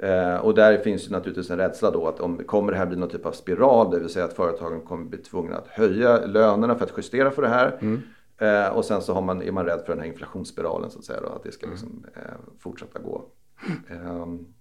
Eh, och där finns ju naturligtvis en rädsla då att om kommer det här bli någon typ av spiral, det vill säga att företagen kommer bli tvungna att höja lönerna för att justera för det här. Mm. Eh, och sen så har man, är man rädd för den här inflationsspiralen så att säga då, att det ska mm. liksom, eh, fortsätta gå. Mm.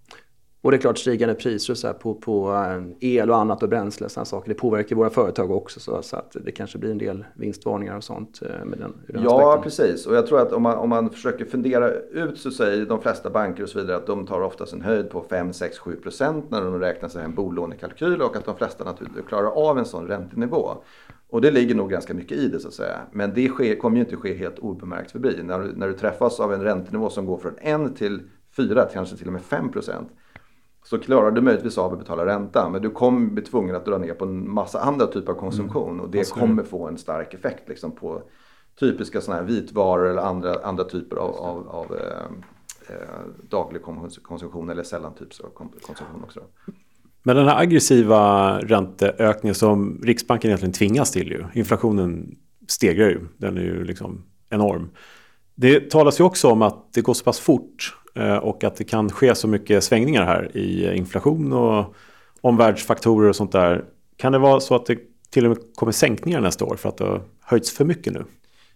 Och det är klart stigande priser så på, på eh, el och annat och bränsle och saker. Det påverkar våra företag också så, så, att det kanske blir en del vinstvarningar och sånt eh, med den, den Ja aspekten. precis och jag tror att om man, om man försöker fundera ut så säger de flesta banker och så vidare att de tar oftast en höjd på 5, 6, 7 procent när de räknar sig en bolånekalkyl och att de flesta naturligtvis klarar av en sån räntenivå. Och det ligger nog ganska mycket i det så att säga. Men det sker, kommer ju inte ske helt obemärkt förbi. När du, när du träffas av en räntenivå som går från 1 till 4, kanske till och med 5 procent så klarar du möjligtvis av att betala ränta. Men du kommer bli tvungen att dra ner på en massa andra typer av konsumtion. Mm. Och det kommer få en stark effekt liksom, på typiska såna här vitvaror eller andra, andra typer av, av, av eh, eh, daglig konsumtion eller sällan typer av konsumtion också. Men den här aggressiva ränteökningen som Riksbanken egentligen tvingas till ju. Inflationen stegrar ju. Den är ju liksom enorm. Det talas ju också om att det går så pass fort Eh, och att det kan ske så mycket svängningar här i inflation och omvärldsfaktorer och sånt där. Kan det vara så att det till och med kommer sänkningar nästa år för att det har höjts för mycket nu?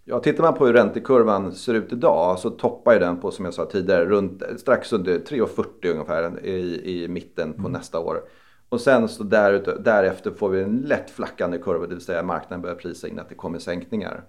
Ja, tittar man på hur räntekurvan ser ut idag så toppar ju den på, som jag sa tidigare, runt, strax under 3,40 ungefär i, i mitten på mm. nästa år. Och sen så där, därefter får vi en lätt flackande kurva, det vill säga marknaden börjar prisa in att det kommer sänkningar.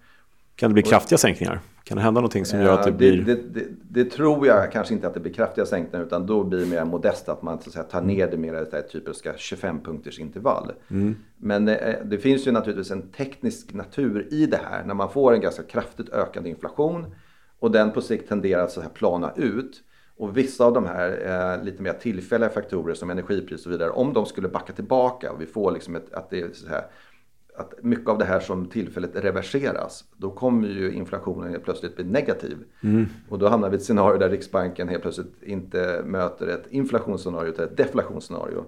Kan det bli kraftiga sänkningar? Kan det hända någonting som gör att det blir... Det, det, det, det, tror jag kanske inte att det blir kraftiga sänkningar utan då blir det mer modest att man så att säga, tar ner det mer i ett typiska 25 punkters intervall. Mm. Men eh, det finns ju naturligtvis en teknisk natur i det här när man får en ganska kraftigt ökande inflation och den på sikt tenderar att så här plana ut. Och vissa av de här eh, lite mer tillfälliga faktorer som energipris och vidare, om de skulle backa tillbaka och vi får liksom ett, att det är så här, att mycket av det här som tillfället reverseras, då kommer ju inflationen helt plötsligt bli negativ. Mm. Och då hamnar vi i ett scenario där Riksbanken helt plötsligt inte möter ett inflationsscenario utan ett deflationsscenario.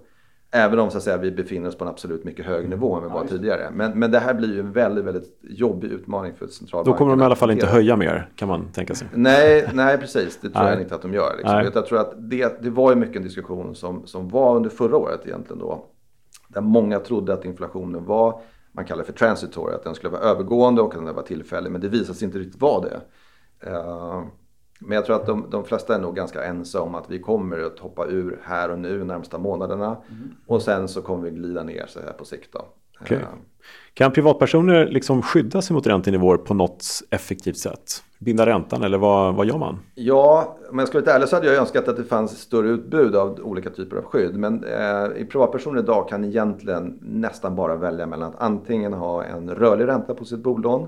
Även om så att säga, vi befinner oss på en absolut mycket högre nivå än vi var ja, tidigare. Men, men det här blir ju en väldigt, väldigt jobbig utmaning för centralbanken. Då kommer de i alla fall inte höja mer kan man tänka sig. Nej, nej precis. Det tror nej. jag inte att de gör. Liksom. Jag tror att det, det var ju mycket en diskussion som, som var under förra året egentligen då. Där många trodde att inflationen var man kallar för transitory, att den skulle vara övergående och att den var tillfällig. Men det visade sig inte riktigt vara det. Uh, men jag tror att de, de flesta är nog ganska ense om att vi kommer att hoppa ur här och nu närmsta månaderna. Mm. Och sen så kommer vi glida ner så här på sikt. Då. Okay. Kan privatpersoner liksom skydda sig mot räntenivåer på något effektivt sätt? Binda räntan eller vad, vad gör man? Ja, om jag ska vara ärlig så hade jag önskat att det fanns större utbud av olika typer av skydd. Men eh, i privatpersoner idag kan egentligen nästan bara välja mellan att antingen ha en rörlig ränta på sitt bolån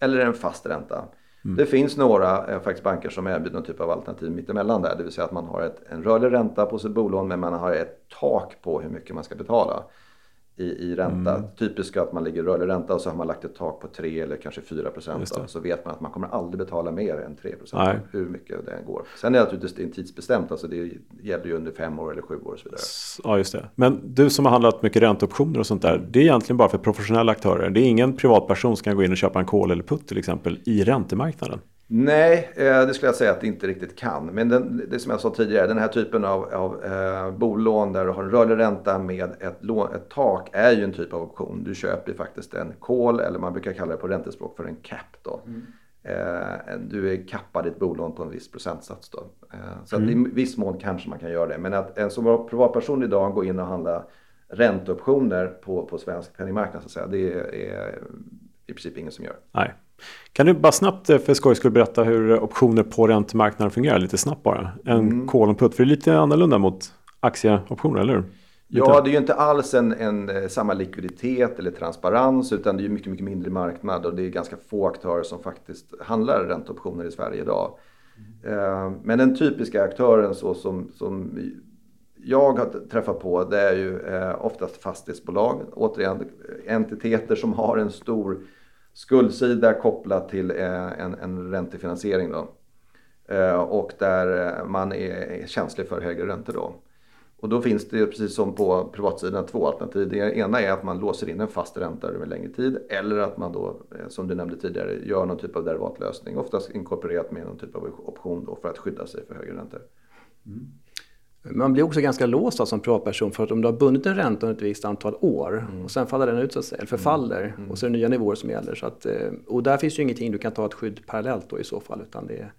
eller en fast ränta. Mm. Det finns några eh, faktiskt banker som erbjuder någon typ av alternativ mittemellan där. Det vill säga att man har ett, en rörlig ränta på sitt bolån men man har ett tak på hur mycket man ska betala i, i ränta. Mm. Typiskt att man ligger i rörlig ränta och så har man lagt ett tak på 3 eller kanske 4 procent. Så vet man att man kommer aldrig betala mer än 3 procent. Hur mycket det än går. Sen är det naturligtvis det tidsbestämt. Alltså det gäller ju under 5 år eller 7 år och så vidare. Ja just det. Men du som har handlat mycket ränteoptioner och sånt där. Det är egentligen bara för professionella aktörer. Det är ingen privatperson som kan gå in och köpa en kol eller putt till exempel i räntemarknaden. Nej, eh, det skulle jag säga att det inte riktigt kan. Men den, det som jag sa tidigare, den här typen av, av eh, bolån där du har en rörlig ränta med ett, lån, ett tak är ju en typ av option. Du köper ju faktiskt en call eller man brukar kalla det på räntespråk för en cap. Då. Mm. eh, du är kappad i ett bolån på en viss procentsats. Då. Eh, så mm. i viss mån kanske man kan göra det. Men att en som privatperson idag går in och handlar ränteoptioner på, på svensk penningmarknad så att säga, det är i princip ingen som gör. Nej. Kan du bara snabbt eh, för skojs skull berätta hur optioner på räntemarknaden fungerar lite snabbt bara? En mm. call and put, för det är lite annorlunda mot aktieoptioner, eller hur? Ja, det är ju inte alls en, en, eh, samma likviditet eller transparens utan det är mycket, mycket mindre marknad och det är ganska få aktörer som faktiskt handlar ränteoptioner i Sverige idag. Mm. Men den typiska aktören så som, som jag har träffat på det är ju oftast fastighetsbolag. Återigen entiteter som har en stor skuldsida kopplat till eh, en, en räntefinansiering. Då. Eh, och där eh, man är känslig för högre räntor då. Och då finns det precis som på privatsidan två alternativ. Det ena är att man låser in en fast ränta över längre tid eller att man då, som du nämnde tidigare, gör någon typ av derivatlösning. Oftast inkorporerat med någon typ av option då för att skydda sig för högre räntor. Mm. Man blir också ganska låst som privatperson för att om du har bundit en ränta under ett visst antal år mm. och sen faller den ut, så att säga, eller förfaller mm. mm. och så är det nya nivåer som gäller. Så att, eh, och där finns ju ingenting du kan ta ett skydd parallellt då i så fall utan det är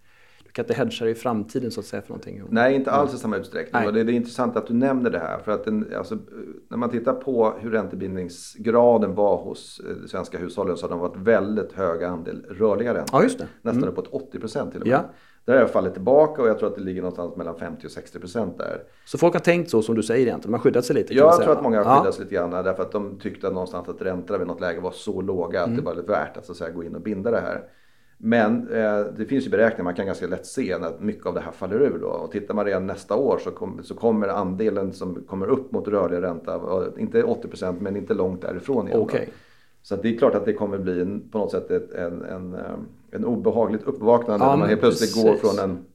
kan inte hedga i framtiden så att säga för någonting? Nej, inte alls i samma utsträckning. Och det, är intressant att du nämner det här. För att den, alltså, när man tittar på hur räntebindningsgraden var hos eh, de svenska hushållen så har de varit väldigt hög andel rörliga räntor. Ja, just det. Nästan mm. uppåt 80 procent till och med. Ja. Där har fallit tillbaka och jag tror att det ligger någonstans mellan 50 och 60 procent där. Så folk har tänkt så som du säger egentligen? De har skyddat sig lite? Ja, jag tror att många har skyddat sig lite grann därför att de tyckte någonstans att räntorna vid något läge var så låga att mm. det var värt att, så att säga, gå in och binda det här. Men eh, det finns ju beräkningar, man kan ganska lätt se när mycket av det här faller ur. Då. Och tittar man redan nästa år så, kom, så kommer andelen som kommer upp mot rörlig ränta, inte 80% men inte långt därifrån. Igen, okay. Så det är klart att det kommer bli en, på något sätt ett, en, en, eh, en obehagligt uppvaknande ja, när man helt plötsligt precis. går från en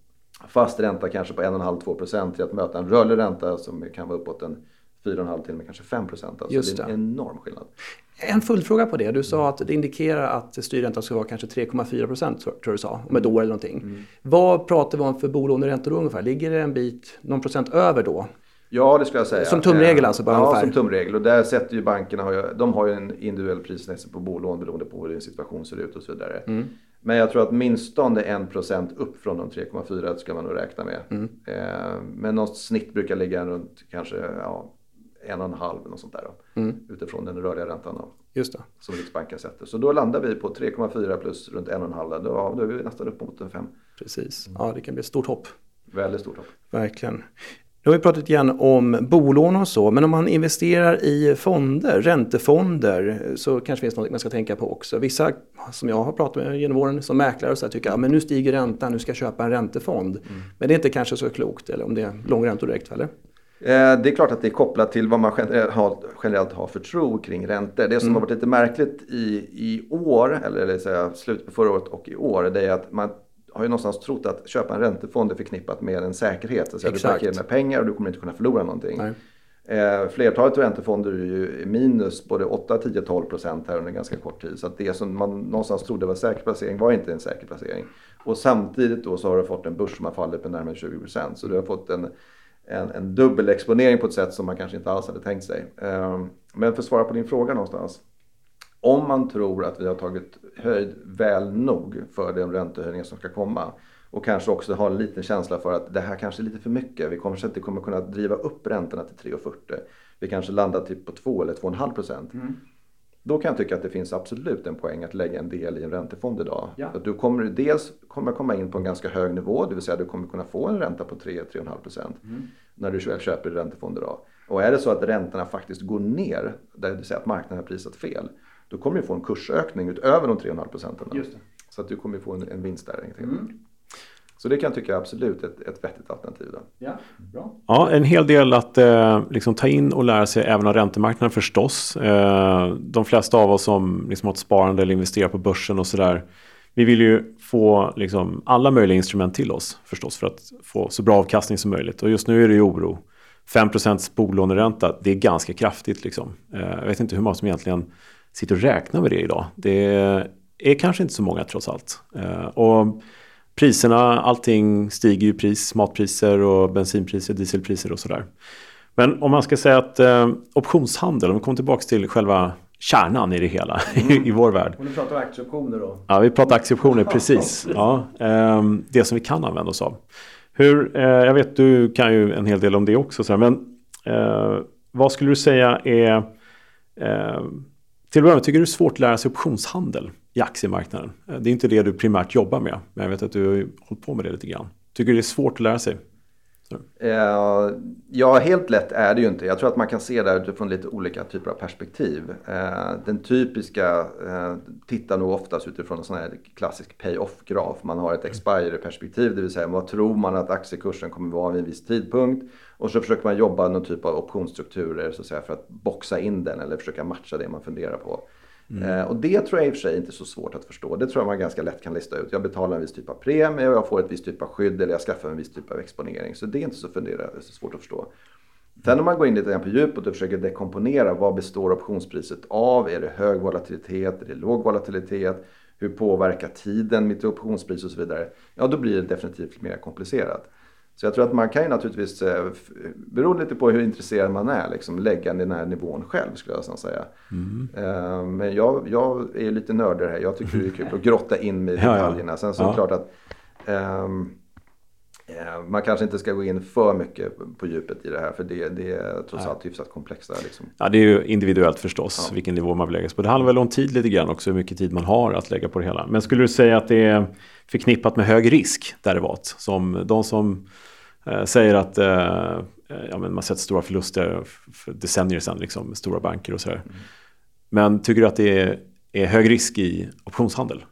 fast ränta kanske på 1,5-2% till att möta en rörlig ränta som kan vara uppåt en 4,5 till och med kanske 5 procent. Alltså det är en enorm skillnad. En följdfråga på det. Du sa att det indikerar att styrräntan ska vara kanske 3,4 procent tror du sa, om ett år eller någonting. Mm. Vad pratar vi om för bolåneräntor ungefär? Ligger det en bit, någon procent över då? Ja, det skulle jag säga. Som tumregel alltså? Bara ja, ungefär. som tumregel. Och där sätter ju bankerna, de har ju en individuell prisnedsättning på bolån beroende på hur din situation ser ut och så vidare. Mm. Men jag tror att minstone 1% upp från de 3,4 ska man nog räkna med. Mm. Eh, men något snitt brukar ligga runt kanske ja, en och en halv och sånt där då, mm. utifrån den rörliga räntan då, Just det. som Riksbanken sätter. Så då landar vi på 3,4 plus runt en och en halv. Då, då är vi nästan upp mot en fem. Precis, ja det kan bli ett stort hopp. Väldigt stort hopp. Verkligen. Nu har vi pratat igen om bolån och så, men om man investerar i fonder, räntefonder, så kanske det finns något man ska tänka på också. Vissa som jag har pratat med genom åren som mäklare och så här, tycker att nu stiger räntan, nu ska jag köpa en räntefond. Mm. Men det är inte kanske så klokt, eller om det är långräntor direkt, eller? Eh, det är klart att det är kopplat till vad man generellt har för tro kring räntor. Det som mm. har varit lite märkligt i, i år, eller, eller säga, slutet på förra året och i år, det är att man har ju någonstans trott att köpa en räntefond är förknippat med en säkerhet. Så du parkerar dina pengar och du kommer inte kunna förlora någonting. Eh, flertalet räntefonder är ju minus både 8, 10, 12 procent här under ganska kort tid. Så att det som man någonstans trodde var säker placering var inte en säker placering. Och samtidigt då så har du fått en börs som har fallit med närmare 20 procent. Så du har fått en en, en dubbelexponering på ett sätt som man kanske inte alls hade tänkt sig. Ehm, men för att svara på din fråga någonstans. Om man tror att vi har tagit höjd väl nog för den räntehöjning som ska komma och kanske också har en liten känsla för att det här kanske är lite för mycket. Vi kanske inte kommer kunna driva upp räntorna till 3,40. Vi kanske landar typ på 2 eller 2,5 procent. Mm. Då kan jag tycka att det finns absolut en poäng att lägga en del i en räntefond idag. Ja. Att du kommer dels kommer komma in på en ganska hög nivå, det vill säga du kommer kunna få en ränta på 3-3,5% mm. när du köper räntefond idag. Och är det så att räntorna faktiskt går ner, det vill säga att marknaden har prisat fel, då kommer du få en kursökning utöver de 3,5 procenten. Så att du kommer få en, en vinst där. Mm. Så det kan jag tycka är absolut ett, ett vettigt alternativ. Då. Ja, bra. ja, en hel del att eh, liksom ta in och lära sig även av räntemarknaden förstås. Eh, de flesta av oss som liksom har ett sparande eller investerar på börsen och sådär. Vi vill ju få liksom, alla möjliga instrument till oss förstås för att få så bra avkastning som möjligt. Och just nu är det ju oro. 5 bolåneränta, det är ganska kraftigt. Liksom. Eh, jag vet inte hur många som egentligen sitter och räknar med det idag. Det är kanske inte så många trots allt. Eh, och priserna, allting stiger ju pris, matpriser och bensinpriser, dieselpriser och sådär. Men om man ska säga att eh, optionshandel, om vi kommer tillbaka till själva kärnan i det hela mm. i vår värld. Och nu pratar aktieoptioner då? Ja, vi pratar aktieoptioner, precis. Ja, ehm, det som vi kan använda oss av. Hur, eh, jag vet du kan ju en hel del om det också, men eh, vad skulle du säga är eh, till att börja med, tycker du det är svårt att lära sig optionshandel i aktiemarknaden? Det är inte det du primärt jobbar med, men jag vet att du har hållit på med det lite grann. Tycker du det är svårt att lära sig? Eh, ja, helt lätt är det ju inte. Jag tror att man kan se det utifrån lite olika typer av perspektiv. Eh, den typiska eh, tittar nog oftast utifrån en sån här klassisk pay-off-graf. Man har ett expiry-perspektiv, det vill säga vad tror man att aktiekursen kommer vara vid en viss tidpunkt. Och så försöker man jobba någon typ av optionsstrukturer så att säga, för att boxa in den eller försöka matcha det man funderar på. Mm. Eh, och det tror jag i och för sig inte är så svårt att förstå. Det tror jag man ganska lätt kan lista ut. Jag betalar en viss typ av premie och jag får ett visst typ av skydd eller jag skaffar en viss typ av exponering. Så det är inte så, fundera, så svårt att förstå. Sen om man går in lite grann på djupet och försöker dekomponera vad består optionspriset av? Är det hög volatilitet? Är det låg volatilitet? Hur påverkar tiden mitt optionspris och så vidare? Ja, då blir det definitivt mer komplicerat. Så jag tror att man kan ju naturligtvis, eh, beroende lite på hur intresserad man är, liksom lägga den här nivån själv skulle jag säga. Mm. Eh, men jag, jag är ju lite nördig här. Jag tycker det är kul att grotta in mig i detaljerna. Sen så är det klart att um, man kanske inte ska gå in för mycket på djupet i det här för det, det är trots allt hyfsat komplext. Liksom. Ja, det är ju individuellt förstås ja. vilken nivå man vill lägga sig på. Det handlar väl om tid lite grann också, hur mycket tid man har att lägga på det hela. Men skulle du säga att det är förknippat med hög risk derivat? Som de som säger att eh, ja, men man sett stora förluster för decennier sedan, liksom, stora banker och sådär. Mm. Men tycker du att det är, är hög risk i optionshandel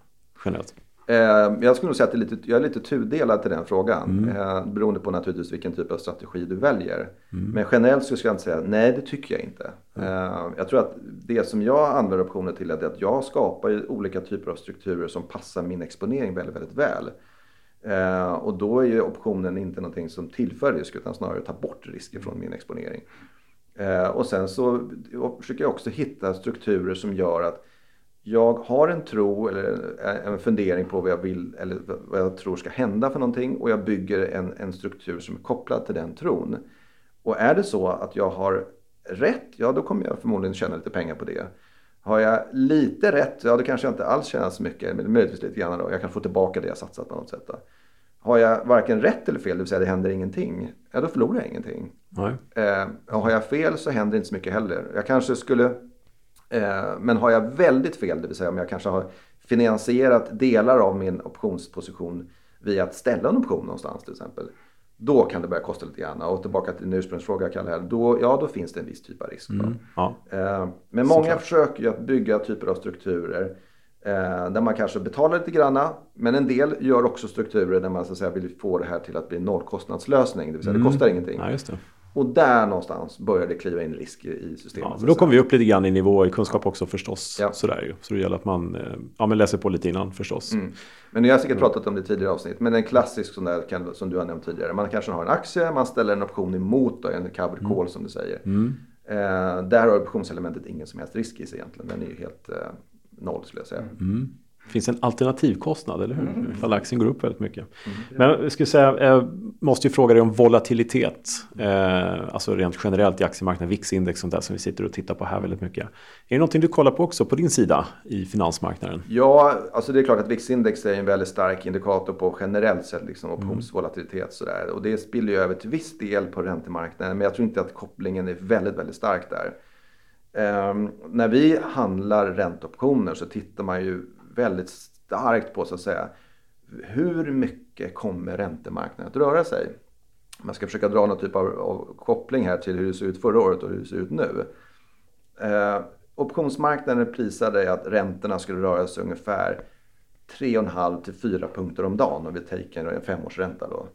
generellt? Eh, jag skulle nog säga att lite, jag är lite tudelad till den frågan. Mm. Eh, beroende på naturligtvis vilken typ av strategi du väljer. Mm. Men generellt så skulle jag inte säga nej det tycker jag inte. Mm. Eh, jag tror att det som jag använder optioner till är att jag skapar olika typer av strukturer som passar min exponering väldigt, väldigt väl. Eh, och då är ju optionen inte någonting som tillför risk utan snarare tar bort risker från min exponering. Eh, och sen så försöker jag också hitta strukturer som gör att jag har en tro eller en fundering på vad jag vill eller vad jag tror ska hända för någonting och jag bygger en, en struktur som är kopplad till den tron. Och är det så att jag har rätt, ja då kommer jag förmodligen tjäna lite pengar på det. Har jag lite rätt, ja då kanske jag inte alls tjänar så mycket, men möjligtvis lite grann då. Jag kan få tillbaka det jag satsat på något sätt. Då. Har jag varken rätt eller fel, det vill säga det händer ingenting, ja då förlorar jag ingenting. Eh, har jag fel så händer inte så mycket heller. Jag kanske skulle, eh, men har jag väldigt fel, det vill säga om jag kanske har finansierat delar av min optionsposition via att ställa en option någonstans till exempel. Då kan det börja kosta lite grann. Och tillbaka till din ursprungsfråga Kalle, här, då, ja då finns det en viss typ av risk. Mm, ja. eh, men många Såklart. försöker ju att bygga typer av strukturer Eh, där man kanske betalar lite granna. Men en del gör också strukturer där man så att säga, vill få det här till att bli en nollkostnadslösning. Det vill säga mm. det kostar ingenting. Ja, och där någonstans börjar det kliva in risk i systemet. Ja, då kommer vi upp lite grann i nivå i kunskap också förstås. Ja. Sådär ju. Så det gäller att man eh, ja, men läser på lite innan förstås. Mm. Men jag har säkert pratat om det i tidigare avsnitt. Men en klassisk sån där kan, som du har nämnt tidigare. Man kanske har en aktie, man ställer en option emot då, en covered mm. call som du säger. Mm. Eh, där har optionselementet ingen som helst risk i sig egentligen. Den är ju helt eh, noll skulle jag säga. Mm. Finns en alternativkostnad, eller hur? Mm. Ifall aktien går upp väldigt mycket. Mm. Men jag skulle säga, jag måste ju fråga dig om volatilitet. Eh, alltså rent generellt i aktiemarknaden, VIX-index sånt där som vi sitter och tittar på här väldigt mycket. Är det någonting du kollar på också på din sida i finansmarknaden? Ja, alltså det är klart att VIX-index är en väldigt stark indikator på generellt sett liksom optionsvolatilitet. Sådär. Och det spiller ju över till viss del på räntemarknaden. Men jag tror inte att kopplingen är väldigt, väldigt stark där. Um, när vi handlar ränteoptioner så tittar man ju väldigt starkt på så att säga hur mycket kommer räntemarknaden att röra sig? Man ska försöka dra någon typ av, av koppling här till hur det ser ut förra året och hur det ser ut nu. Uh, optionsmarknaden prisade att räntorna skulle röra sig ungefär 3,5 till 4 punkter om dagen om vi tar en femårsränta. Då.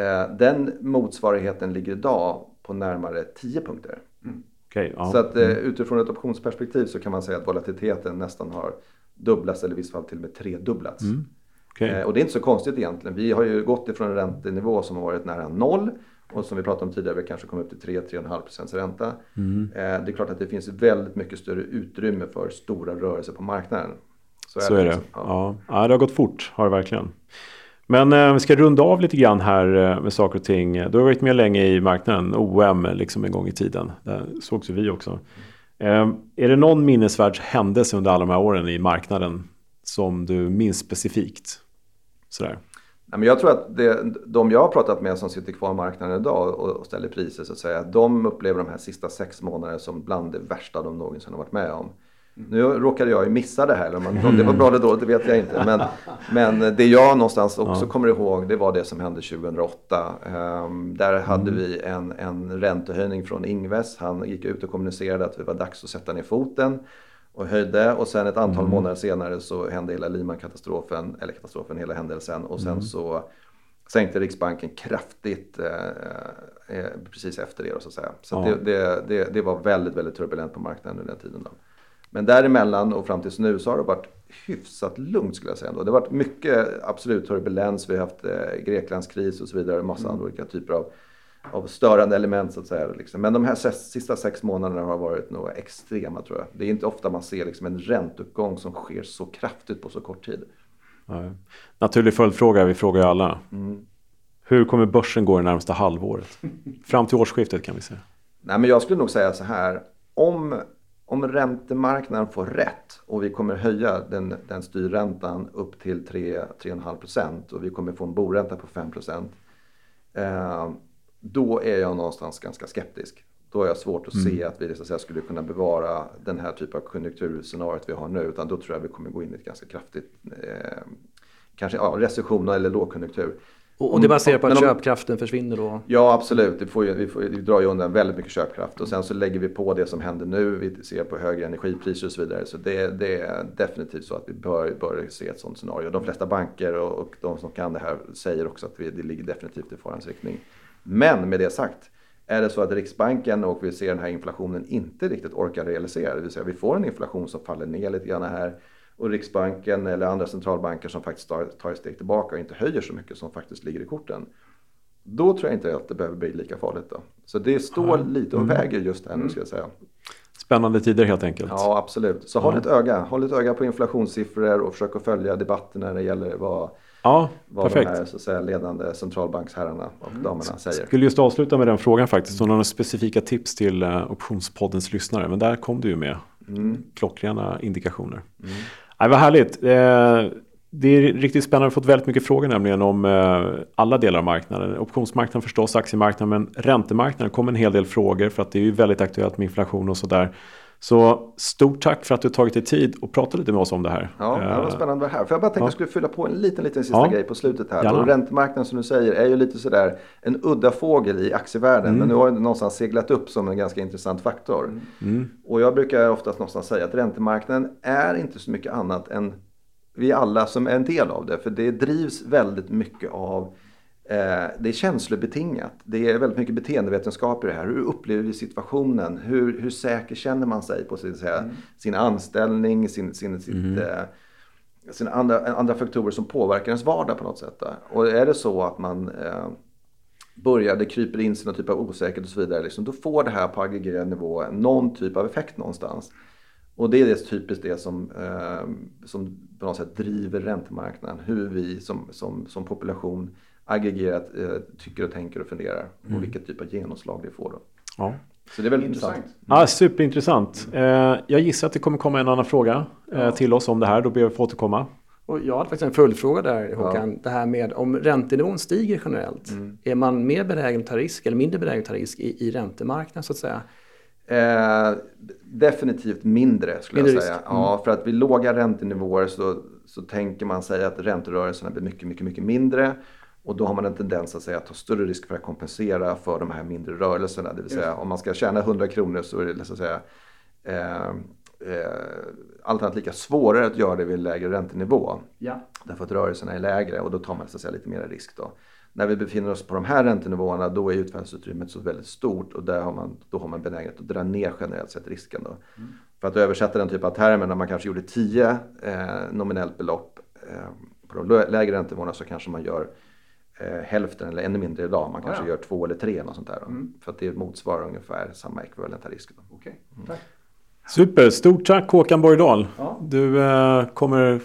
Uh, den motsvarigheten ligger idag på närmare 10 punkter. Mm. Okay, ja. Så att eh, mm. utifrån ett optionsperspektiv så kan man säga att volatiliteten nästan har dubblats eller i vissa fall till och med tredubblats. Mm. Okay. Eh, och det är inte så konstigt egentligen. Vi har ju gått ifrån en räntenivå som har varit nära noll och som vi pratade om tidigare, vi kanske kommer upp till 3-3,5 procents ränta. Mm. Eh, det är klart att det finns väldigt mycket större utrymme för stora rörelser på marknaden. Så så det. Är det. Liksom. Ja. Ja. det har gått fort, har det verkligen. Men eh, vi ska runda av lite grann här eh, med saker och ting. Du har varit med länge i marknaden, OM liksom en gång i tiden. Där sågs ju vi också. Ehm, är det någon minnesvärd händelse under alla de här åren i marknaden som du minns specifikt? Sådär. Jag tror att det, de jag har pratat med som sitter kvar i marknaden idag och, ställer priser så att säga, de upplever de här sista sex månaderna som bland det värsta de någonsin har varit med om. Nu råkade jag ju missa det här, om det var bra eller dåligt det vet jag inte. Men, men det jag någonstans också ja. kommer ihåg det var det som hände 2008. Um, ehm, där hade mm. vi en, en räntehöjning från Ingves. Han gick ut och kommunicerade att det var dags att sätta ner foten och höjde och sen ett antal mm. månader senare så hände hela Lehman-katastrofen, eller katastrofen, hela händelsen och sen mm. så sänkte Riksbanken kraftigt eh, eh, precis efter det. Så, att säga. så ja. det, det, det, det, var väldigt, väldigt turbulent på marknaden under den tiden. Då. Men däremellan och fram tills nu så har det varit hyfsat lugnt skulle jag säga. Ändå. Det har varit mycket absolut turbulens, vi har haft eh, Greklandskris och så vidare, massa mm. olika typer av av störande element så att säga. Liksom. Men de här sista sex månaderna har varit nog extrema tror jag. Det är inte ofta man ser liksom en ränteuppgång som sker så kraftigt på så kort tid. Nej. Naturlig följdfråga, vi frågar ju alla. Mm. Hur kommer börsen gå det närmsta halvåret? Fram till årsskiftet kan vi säga. Nej, men jag skulle nog säga så här. Om, om räntemarknaden får rätt och vi kommer höja den, den styrräntan upp till 3-3,5 procent och vi kommer få en boränta på 5 procent. Eh, då är jag någonstans ganska skeptisk. Då har jag svårt att mm. se att vi så att säga, skulle kunna bevara den här typen av konjunkturscenariot vi har nu. Utan då tror jag vi kommer gå in i ett ganska kraftigt eh, kanske ja, recession eller lågkonjunktur. Och, och det baserar på att om, köpkraften försvinner då? Ja absolut, vi, får ju, vi, får, vi drar ju undan väldigt mycket köpkraft och sen så lägger vi på det som händer nu. Vi ser på högre energipriser och så vidare. Så det, det är definitivt så att vi bör, bör se ett sådant scenario. De flesta banker och, och de som kan det här säger också att vi, det ligger definitivt i farans riktning. Men med det sagt, är det så att Riksbanken och vi ser den här inflationen inte riktigt orkar realisera, det vill säga vi får en inflation som faller ner lite grann här och Riksbanken eller andra centralbanker som faktiskt tar ett steg tillbaka och inte höjer så mycket som faktiskt ligger i korten. Då tror jag inte att det behöver bli lika farligt. Då. Så det står mm. lite och väger just här nu ska jag säga. Spännande tider helt enkelt. Ja absolut. Så håll ett öga. Håll ett öga på inflationssiffror och försök att följa debatten när det gäller vad Ja, vad perfekt. de här så att säga, ledande centralbanksherrarna och mm. damerna säger. Jag skulle just avsluta med den frågan faktiskt. Om några specifika tips till uh, Optionspoddens lyssnare. Men där kom du ju med mm. klockrena indikationer. Mm. Nej, vad härligt. Eh, det är riktigt spännande. vi har fått väldigt mycket frågor nämligen om eh, alla delar av marknaden. Optionsmarknaden förstås, aktiemarknaden, men räntemarknaden kom en hel del frågor för att det är ju väldigt aktuellt med inflation och sådär. Så stort tack för att du tagit dig tid och pratade lite med oss om det här. Ja, det var eh, spännande att vara här. För jag bara tänkte ja. att jag skulle fylla på en liten, liten sista ja. grej på slutet här. Och räntemarknaden som du säger är ju lite sådär en udda fågel i aktievärlden. Mm. Men nu har den någonstans seglat upp som en ganska intressant faktor. Mm. mm. Och jag brukar oftast någonstans säga att räntemarknaden är inte så mycket annat än vi alla som är en del av det. För det drivs väldigt mycket av det är känslobetingat. Det är väldigt mycket beteendevetenskap i det här. Hur upplever vi situationen? Hur, hur säker känner man sig på sin, säga, mm. sin anställning, sin, sin, sitt, mm. eh, sina andra, andra faktorer som påverkar ens vardag på något sätt. Och är det så att man eh, börjar, det kryper in sig någon typ av osäkerhet och så vidare, liksom, då får det här på aggregerad nivå någon typ av effekt någonstans. Och det är det typiskt det som, eh, som på något sätt driver räntemarknaden. Hur vi som, som, som population aggregerat eh, tycker och tänker och funderar mm. och vilket typ av genomslag det får. Då. Ja. Så det är väldigt intressant. intressant. Ja, superintressant. Eh, jag gissar att det kommer komma en annan fråga eh, ja. till oss om det här. Då ber jag få återkomma. Och jag hade faktiskt en följdfråga där Håkan. Ja. Det här med om räntenivån stiger generellt. Mm. Är man mer benägen att ta risk eller mindre benägen att ta risk i, i räntemarknaden så att säga? Eh, definitivt mindre skulle mindre jag säga. Mm. Ja, för att vid låga räntenivåer så, så tänker man sig att ränterörelserna blir mycket, mycket, mycket mindre. Och då har man en tendens att, säga, att ta större risk för att kompensera för de här mindre rörelserna. Det vill säga om man ska tjäna 100 kronor så är det så att säga, eh, eh, alternativt lika svårare att göra det vid lägre räntenivå. Ja. Därför att rörelserna är lägre och då tar man så att säga, lite mer risk. Då. När vi befinner oss på de här räntenivåerna då är utfallsutrymmet så väldigt stort och där har man, då har man benägenhet att dra ner generellt sett risken. Då. Mm. För att översätta den typen av termer när man kanske gjorde 10 eh, nominellt belopp eh, på de lägre räntenivåerna så kanske man gör eh, hälften eller ännu mindre idag. Man kanske ja, ja. gör två eller tre något sånt där. Mm. För att det motsvarar ungefär samma ekvivalenta risk. Okay. Mm. Super, stort tack Håkan Borgdahl. Ja. Du eh, kommer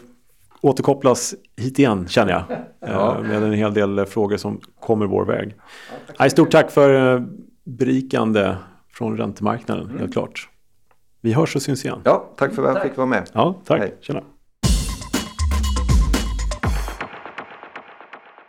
återkopplas hit igen känner jag. ja. eh, med en hel del frågor som kommer vår väg. Ja, stort tack för eh, berikande från räntemarknaden, mm. helt klart. Vi hörs och syns igen. Ja, tack för att jag fick vara med. Ja, tack. Hej. Tjena.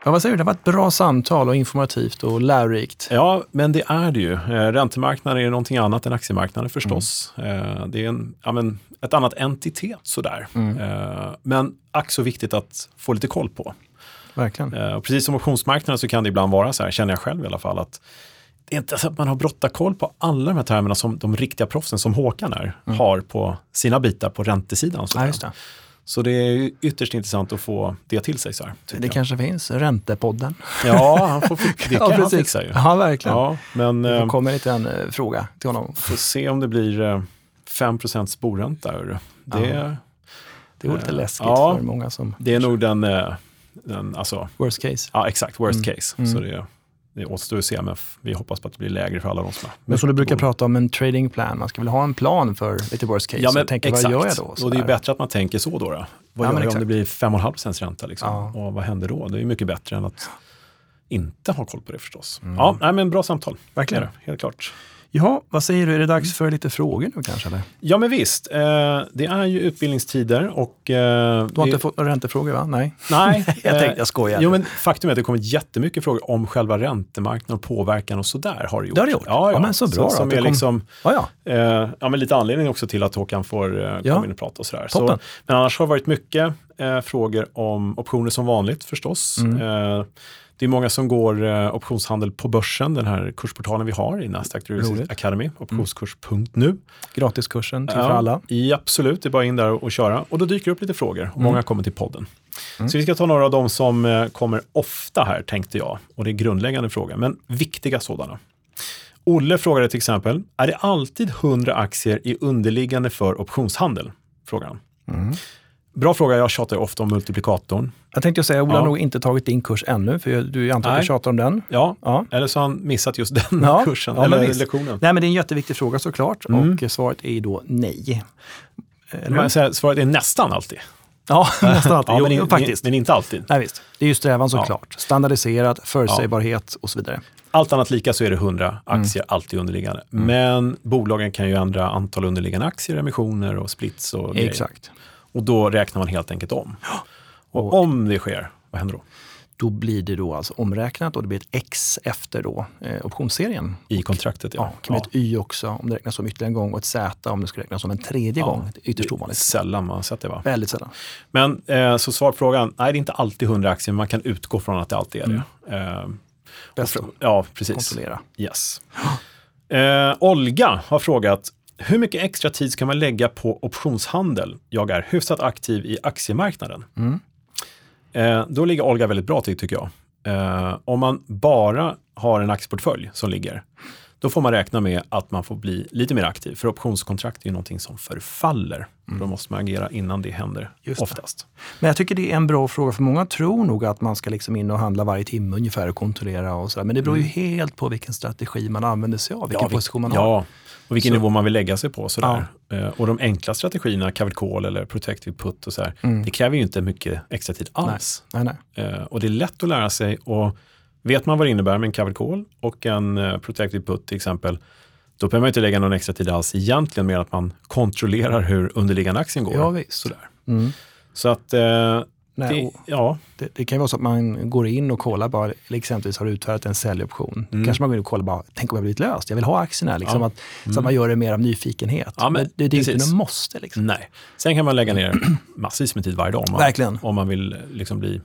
Ja, vad säger du? Det var ett bra samtal och informativt och lärorikt. Ja, men det är det ju. Eh, räntemarknaden är någonting annat än aktiemarknaden förstås. Eh, det är en, ja, men, ett annat entitet sådär. Eh, men ack så viktigt att få lite koll på. Verkligen. Och precis som optionsmarknaden så kan det ibland vara så här, känner jag själv i alla fall, att det är inte så att man har brottarkoll på alla de här termerna som de riktiga proffsen som Håkan är, har på sina bitar på räntesidan. Så, Ja. Så det är ytterst intressant att få det till sig. Så här, Det jag. kanske finns, Räntepodden. Ja, han får, fi- det kan han precis. fixa ju. Ja, verkligen. Ja, men Det eh, kommer lite en eh, fråga till honom. får se om det blir eh, 5 boränta. hörru. Det, Det vore lite Eh, läskigt ja. för många som... det är nog den, eh, den alltså, Worst case. ja exakt, worst Mm. case. Så det, det återstår att se, men vi hoppas på att det blir lägre för alla de som har Men som du brukar prata om en trading plan, man ska väl ha en plan för lite worst case. Ja, men och tänka, exakt. vad gör jag då? Och det är bättre att man tänker så då. då. Vad Ja, gör jag om det blir 5,5 ränta? Liksom? Ja. Och vad händer då? Det är mycket bättre än att inte ha koll på det förstås. Ja, nej, men bra samtal. Mm. Verkligen. Är det, Helt klart. Jaha, vad säger du? Är det dags för lite frågor nu kanske? Eller? Ja, men visst. Eh, det är ju utbildningstider och... Eh, Du har det- inte fått några räntefrågor va? Nej. Nej, Jag eh, tänkte- jag skojar. Jo, men faktum är att det kommit jättemycket frågor om själva räntemarknaden och påverkan och sådär har det gjort. Det har det gjort? Ja, ja. Ja, men så bra då, som är kom- liksom, Ja, ja. ja, men lite anledning också till att Håkan får eh, Ja. komma in och prata och sådär. Så, Toppen. men annars har det varit mycket frågor om optioner som vanligt förstås. Mm. Det är många som går eh, optionshandel på börsen, den här kursportalen vi har i Nasdaq Roligt. Academy, optionskurs.nu. Gratiskursen till för alla. Ja, absolut, det är bara in där och, köra. Och då dyker det upp lite frågor Mm. och många kommer till podden. Så vi ska ta några av dem som eh, kommer ofta här, tänkte jag. Och det är grundläggande frågor, men viktiga sådana. Olle frågade till exempel, är det alltid 100 aktier i underliggande för optionshandel? Frågar han. Mm. Bra fråga, jag tjatar ofta om multiplikatorn. Jag tänkte säga, Ola Ja. har nog inte tagit din kurs ännu, för du antar att du tjatar om den. Ja, Ja. eller så har han missat just den Ja, kursen, ja, eller lektionen. Nej, men det är en jätteviktig fråga såklart Mm. och svaret är ju då nej. Men här, Svaret är nästan alltid. Ja, nästan alltid. Ja, men, jo, faktiskt. men inte alltid. Nej, visst. Det är ju strävan såklart. Standardiserat, förutsägbarhet och så vidare. Allt annat lika så är det 100 aktier Mm. alltid underliggande. Men bolagen kan ju ändra antal underliggande aktier, emissioner och splits och grejer. Och då räknar man helt enkelt om. Och om det sker, vad händer då? Då blir det då alltså omräknat och det blir ett X efter då eh, optionsserien. I kontraktet, Ja, ja. det kan bli ett Y också om det räknas som ytterligare en gång och ett Z om det ska räknas som en tredje gång. Det är ytterst ovanligt. Sällan man sett det va? Väldigt sällan. Men eh, så svar på frågan, nej det är inte alltid 100 aktier, men man kan utgå från att det alltid är det. Eh, Bäst ja, precis. kontrollera. Yes. Eh, Olga har frågat, hur mycket extra tid ska man lägga på optionshandel? Jag är hyfsat aktiv i aktiemarknaden. Mm. Eh, då ligger Olga väldigt bra till tycker jag. Eh, om man bara har en aktieportfölj som ligger, då får man räkna med att man får bli lite mer aktiv. För optionskontrakt är ju någonting som förfaller. Då måste man agera innan det händer, Mm. Just det. oftast. Men jag tycker det är en bra fråga, för många tror nog att man ska liksom in och handla varje timme ungefär och kontrollera och sådär. Men det beror ju helt på vilken strategi man använder sig av, vilken Mm. Ja, position man har. Ja, och vilken Så- nivå man vill lägga sig på. Sådär. Eh, och de enkla strategierna, covered call eller protective put och så här, det kräver ju inte mycket extra tid alls. Nej, nej. Eh, och det är lätt att lära sig och vet man vad det innebär med en covered call och en eh, protective put till exempel, då behöver man inte lägga någon extra tid alls egentligen mer att man kontrollerar hur underliggande aktien går. Ja, visst. Sådär. Mm. Så att, eh, Nej, det, ja, Det, det kan ju vara så att man går in och kollar bara, eller exempelvis har utfärdat en säljoption. Mm. Kanske man går in och kollar bara, tänk om jag blivit löst, jag vill ha aktierna. Liksom Ja. att, Så att man gör det mer av nyfikenhet. Ja, men men det, det är inte något måste. Liksom. nej. Sen kan man lägga ner massvis med tid varje dag om man, Verkligen. om man vill liksom bli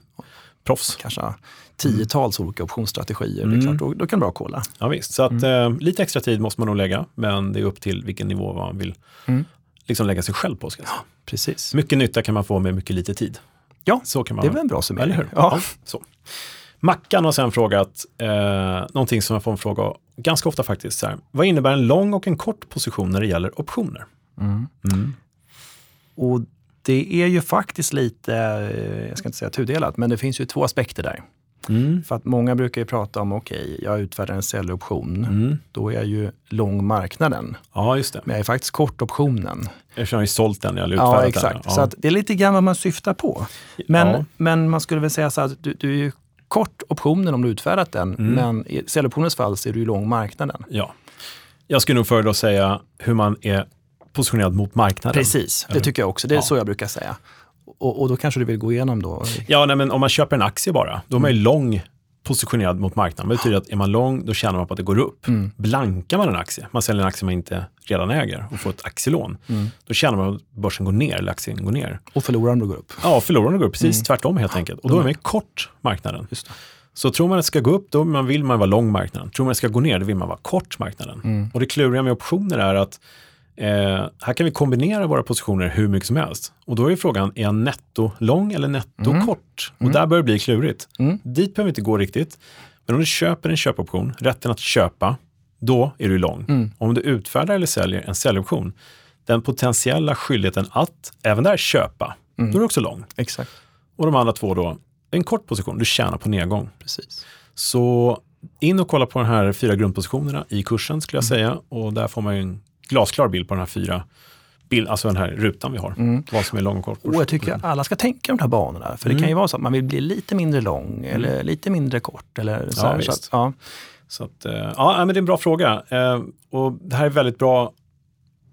proffs. Kanske tiotals olika optionsstrategier. Mm. Det är klart, då, då kan det vara att kolla. Ja, visst. Så att, eh, lite extra tid måste man nog lägga, men det är upp till vilken nivå man vill Mm. liksom lägga sig själg på. Ska jag säga. Precis. Mycket nytta kan man få med mycket lite tid. Ja, Så kan man det är väl en bra summering. Eller hur? Ja. så. Mackan har sen frågat eh, någonting som jag får en fråga ganska ofta faktiskt. Så här, vad innebär en lång och en kort position när det gäller optioner? Mm. Och det är ju faktiskt lite, eh, jag ska inte säga tudelat, men det finns ju två aspekter där. Mm. För att många brukar ju prata om, okej, jag utfärdar en säljoption. Mm. Då är jag ju lång marknaden. Ja, just det. Men jag är faktiskt kort optionen. Jag har ju sålt den, eller utfärdat Ja, den. exakt. Ja. Så att det är lite grann vad man syftar på. Men, Ja. men man skulle väl säga så att du, du är ju kort optionen om du utfärdat den, Mm. men i säljoptionens fall så är du ju lång marknaden. Ja. Jag skulle nog föredra att säga hur man är positionerad mot marknaden. Precis, det tycker jag också. Det är ja. så jag brukar säga. Och, och, då kanske du vill gå igenom då? Ja, nej, men om man köper en aktie bara, då är man ju mm. lång positionerad mot marknaden. Det betyder att är man lång, då tjänar man på att det går upp. Mm. Blankar man en aktie, man säljer en aktie man inte redan äger och får ett aktielån, mm. då tjänar man på att börsen går ner eller aktien går ner. Och förlorar då går upp? Ja, förlorar går upp. Precis mm. tvärtom helt enkelt. Och då är man kort marknaden. Så tror man att det ska gå upp, då vill man vara lång marknaden. Tror man att det ska gå ner, då vill man vara kort marknaden. Mm. Och det kluriga med optioner är att Eh, här kan vi kombinera våra positioner hur mycket som helst. Och då är frågan, är jag netto lång eller netto mm. kort? Och mm. där börjar det bli klurigt. Mm. Dit behöver vi inte gå riktigt. Men om du köper en köpoption, rätten att köpa, då är du lång. Mm. Om du utfärdar eller säljer en säljoption, den potentiella skyldigheten att även där köpa, mm. då är du också lång. Exakt. Och de andra två då, en kort position, du tjänar på nedgång. Precis. Så in och kolla på de här fyra grundpositionerna i kursen skulle jag mm. säga. Och där får man en glasklar bild på de här fyra bild, alltså den här rutan vi har. Mm. Vad som är lång och kort. Och jag tycker att alla ska tänka de här banorna. För det mm. kan ju vara så att man vill bli lite mindre lång mm. eller lite mindre kort. Eller så, ja, så, att, ja. så att, eh, ja, men det är en bra fråga. Eh, och det här är väldigt bra,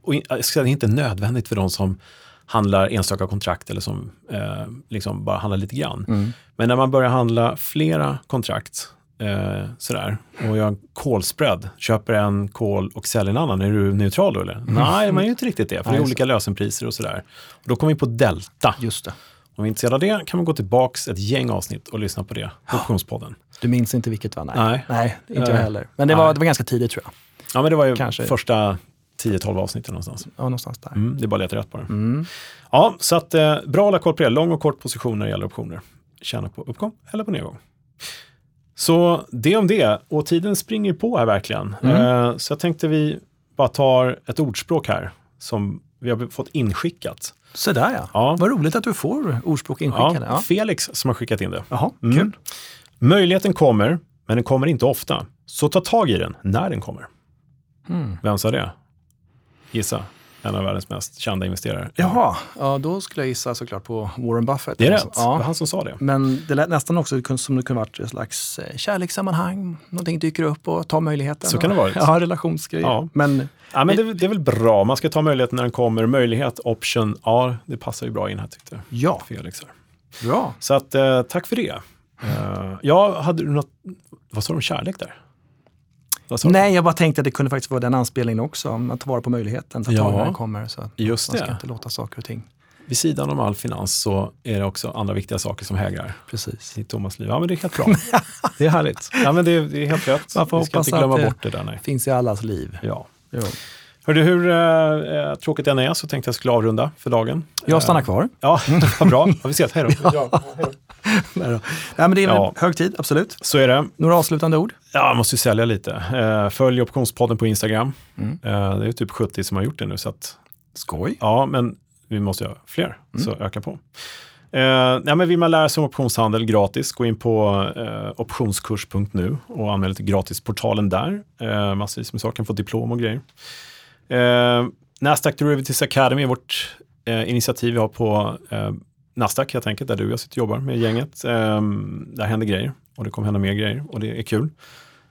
och jag ska säga, det är inte nödvändigt för de som handlar enstaka kontrakt eller som eh, liksom bara handlar lite grann. Mm. Men när man börjar handla flera kontrakt Eh, sådär. Och jag har en kolspread. Köper en kol och säljer en annan. Är du neutral då eller? Mm. Nej, man är ju inte riktigt det. För det är olika lösenpriser och sådär. Och då kommer vi på delta. Just det. Om vi är intresserade av det kan man gå tillbaka ett gäng avsnitt och lyssna på det. Optionspodden. Du minns inte vilket va? Nej, Nej. Nej inte jag heller. Men det var, det var ganska tidigt tror jag. Ja, men det var ju Kanske. första 10-12 avsnitten någonstans. Ja, någonstans där. Mm, det är bara att leta rätt på det. Mm. Ja, så att eh, bra att hålla koll på det. Lång och kort position när det gäller optioner. Tjäna på uppgång eller på nedgång. Så det om det. Och tiden springer på här verkligen. Mm. Eh, så jag tänkte vi bara tar ett ordspråk här som vi har fått inskickat. Så där ja. ja. Vad roligt att du får ordspråk inskickade. Ja, Felix som har skickat in det. Jaha, mm. kul. Möjligheten kommer, men den kommer inte ofta. Så ta tag i den när den kommer. Mm. Vem sa det? Gissa en av världens mest kända investerare. Jaha, ja, då skulle jag gissa såklart på Warren Buffett. Det är rätt, ja. det var han som sa det. Men det lät nästan också som det kunde varit ett slags eh, kärlekssammanhang. Någonting dyker upp och tar möjligheten. Så kan det vara. Ja, relationsgrejer. Ja. Men, ja, men det, det, är väl bra, man ska ta möjligheten när den kommer. Möjlighet, option, ja det passar ju bra in här tyckte jag. Ja. Felix här. Bra. Så att, eh, tack för det. Uh, ja, hade du något, vad sa du om kärlek där? Nej, jag bara tänkte att det kunde faktiskt vara den anspelningen också, att ta vara på möjligheten, ta ja, när den kommer. Så just man ska inte låta saker och ting vid sidan om all finans så är det också andra viktiga saker som hägrar Precis. i Thomas liv. Ja, men det är helt bra. det är härligt. Ja, men det, är, det är helt rätt. Man får Vi ska inte glömma bort det där. Nej. finns i allas liv. Ja. Jo. Hörde, hur äh, tråkigt den är så tänkte jag skulle avrunda för dagen. Jag stannar kvar. Ja, vad bra. Har vi sett. Hej då. ja, Nej, men det är ja. hög tid, absolut. Så är det. Några avslutande ord? Ja, jag måste ju sälja lite. Uh, följ Optionspodden på Instagram. Mm. Uh, det är typ 70 som har gjort det nu. Så att, Skoj. Ja, men vi måste göra fler, mm. så öka på. Eh, ja, men vill man lära sig om optionshandel gratis, gå in på eh, optionskurs.nu och anmäl till gratisportalen där. Eh, massvis med saker, kan få diplom och grejer. Eh, Nasdaq Derivatives Academy är vårt eh, initiativ vi har på eh, Nasdaq helt enkelt, där du och jag sitter och jobbar med gänget. Eh, där händer grejer och det kommer hända mer grejer och det är kul.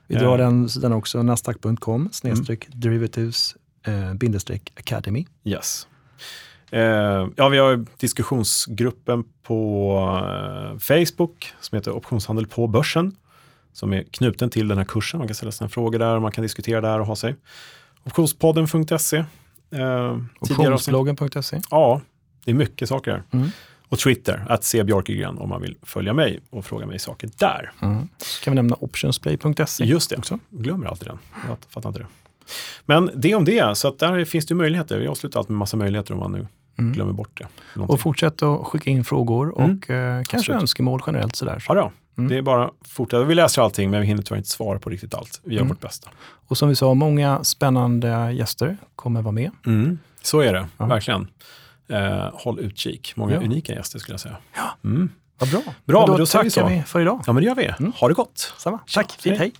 Vi drar den, den också, nasdaq.com snedstreck derivatives eh, bindestreck academy. Yes. Eh, ja, vi har diskussionsgruppen på eh, Facebook som heter Optionshandel på börsen som är knuten till den här kursen. Man kan ställa sina frågor där och man kan diskutera där och ha sig. Optionspodden.se. Eh, Optionsbloggen.se. Ja, det är mycket saker där. Mm. Och Twitter, att se Björkegren om man vill följa mig och fråga mig saker där. Mm. kan vi nämna optionsplay.se Just det, också. glömmer alltid den. Jag fattar inte det. Men det om det, så att där finns det möjligheter. Vi avslutar allt med massa möjligheter om man nu mm. glömmer bort det. Någonting. Och fortsätt att skicka in frågor mm. och eh, kanske Absolut. önskemål generellt. Sådär. Ja, då. Mm. det är bara fortsätta. Vi läser allting men vi hinner tyvärr inte svara på riktigt allt. Vi gör mm. vårt bästa. Och som vi sa, många spännande gäster kommer vara med. Mm. Så är det, ja. verkligen. Eh, håll utkik. Många ja. unika gäster skulle jag säga. Ja. Mm. Vad bra. Bra, men då, men då tackar vi, för idag. Ja, men det gör vi. Ha det gott. Samma. Tack. Fint, hej.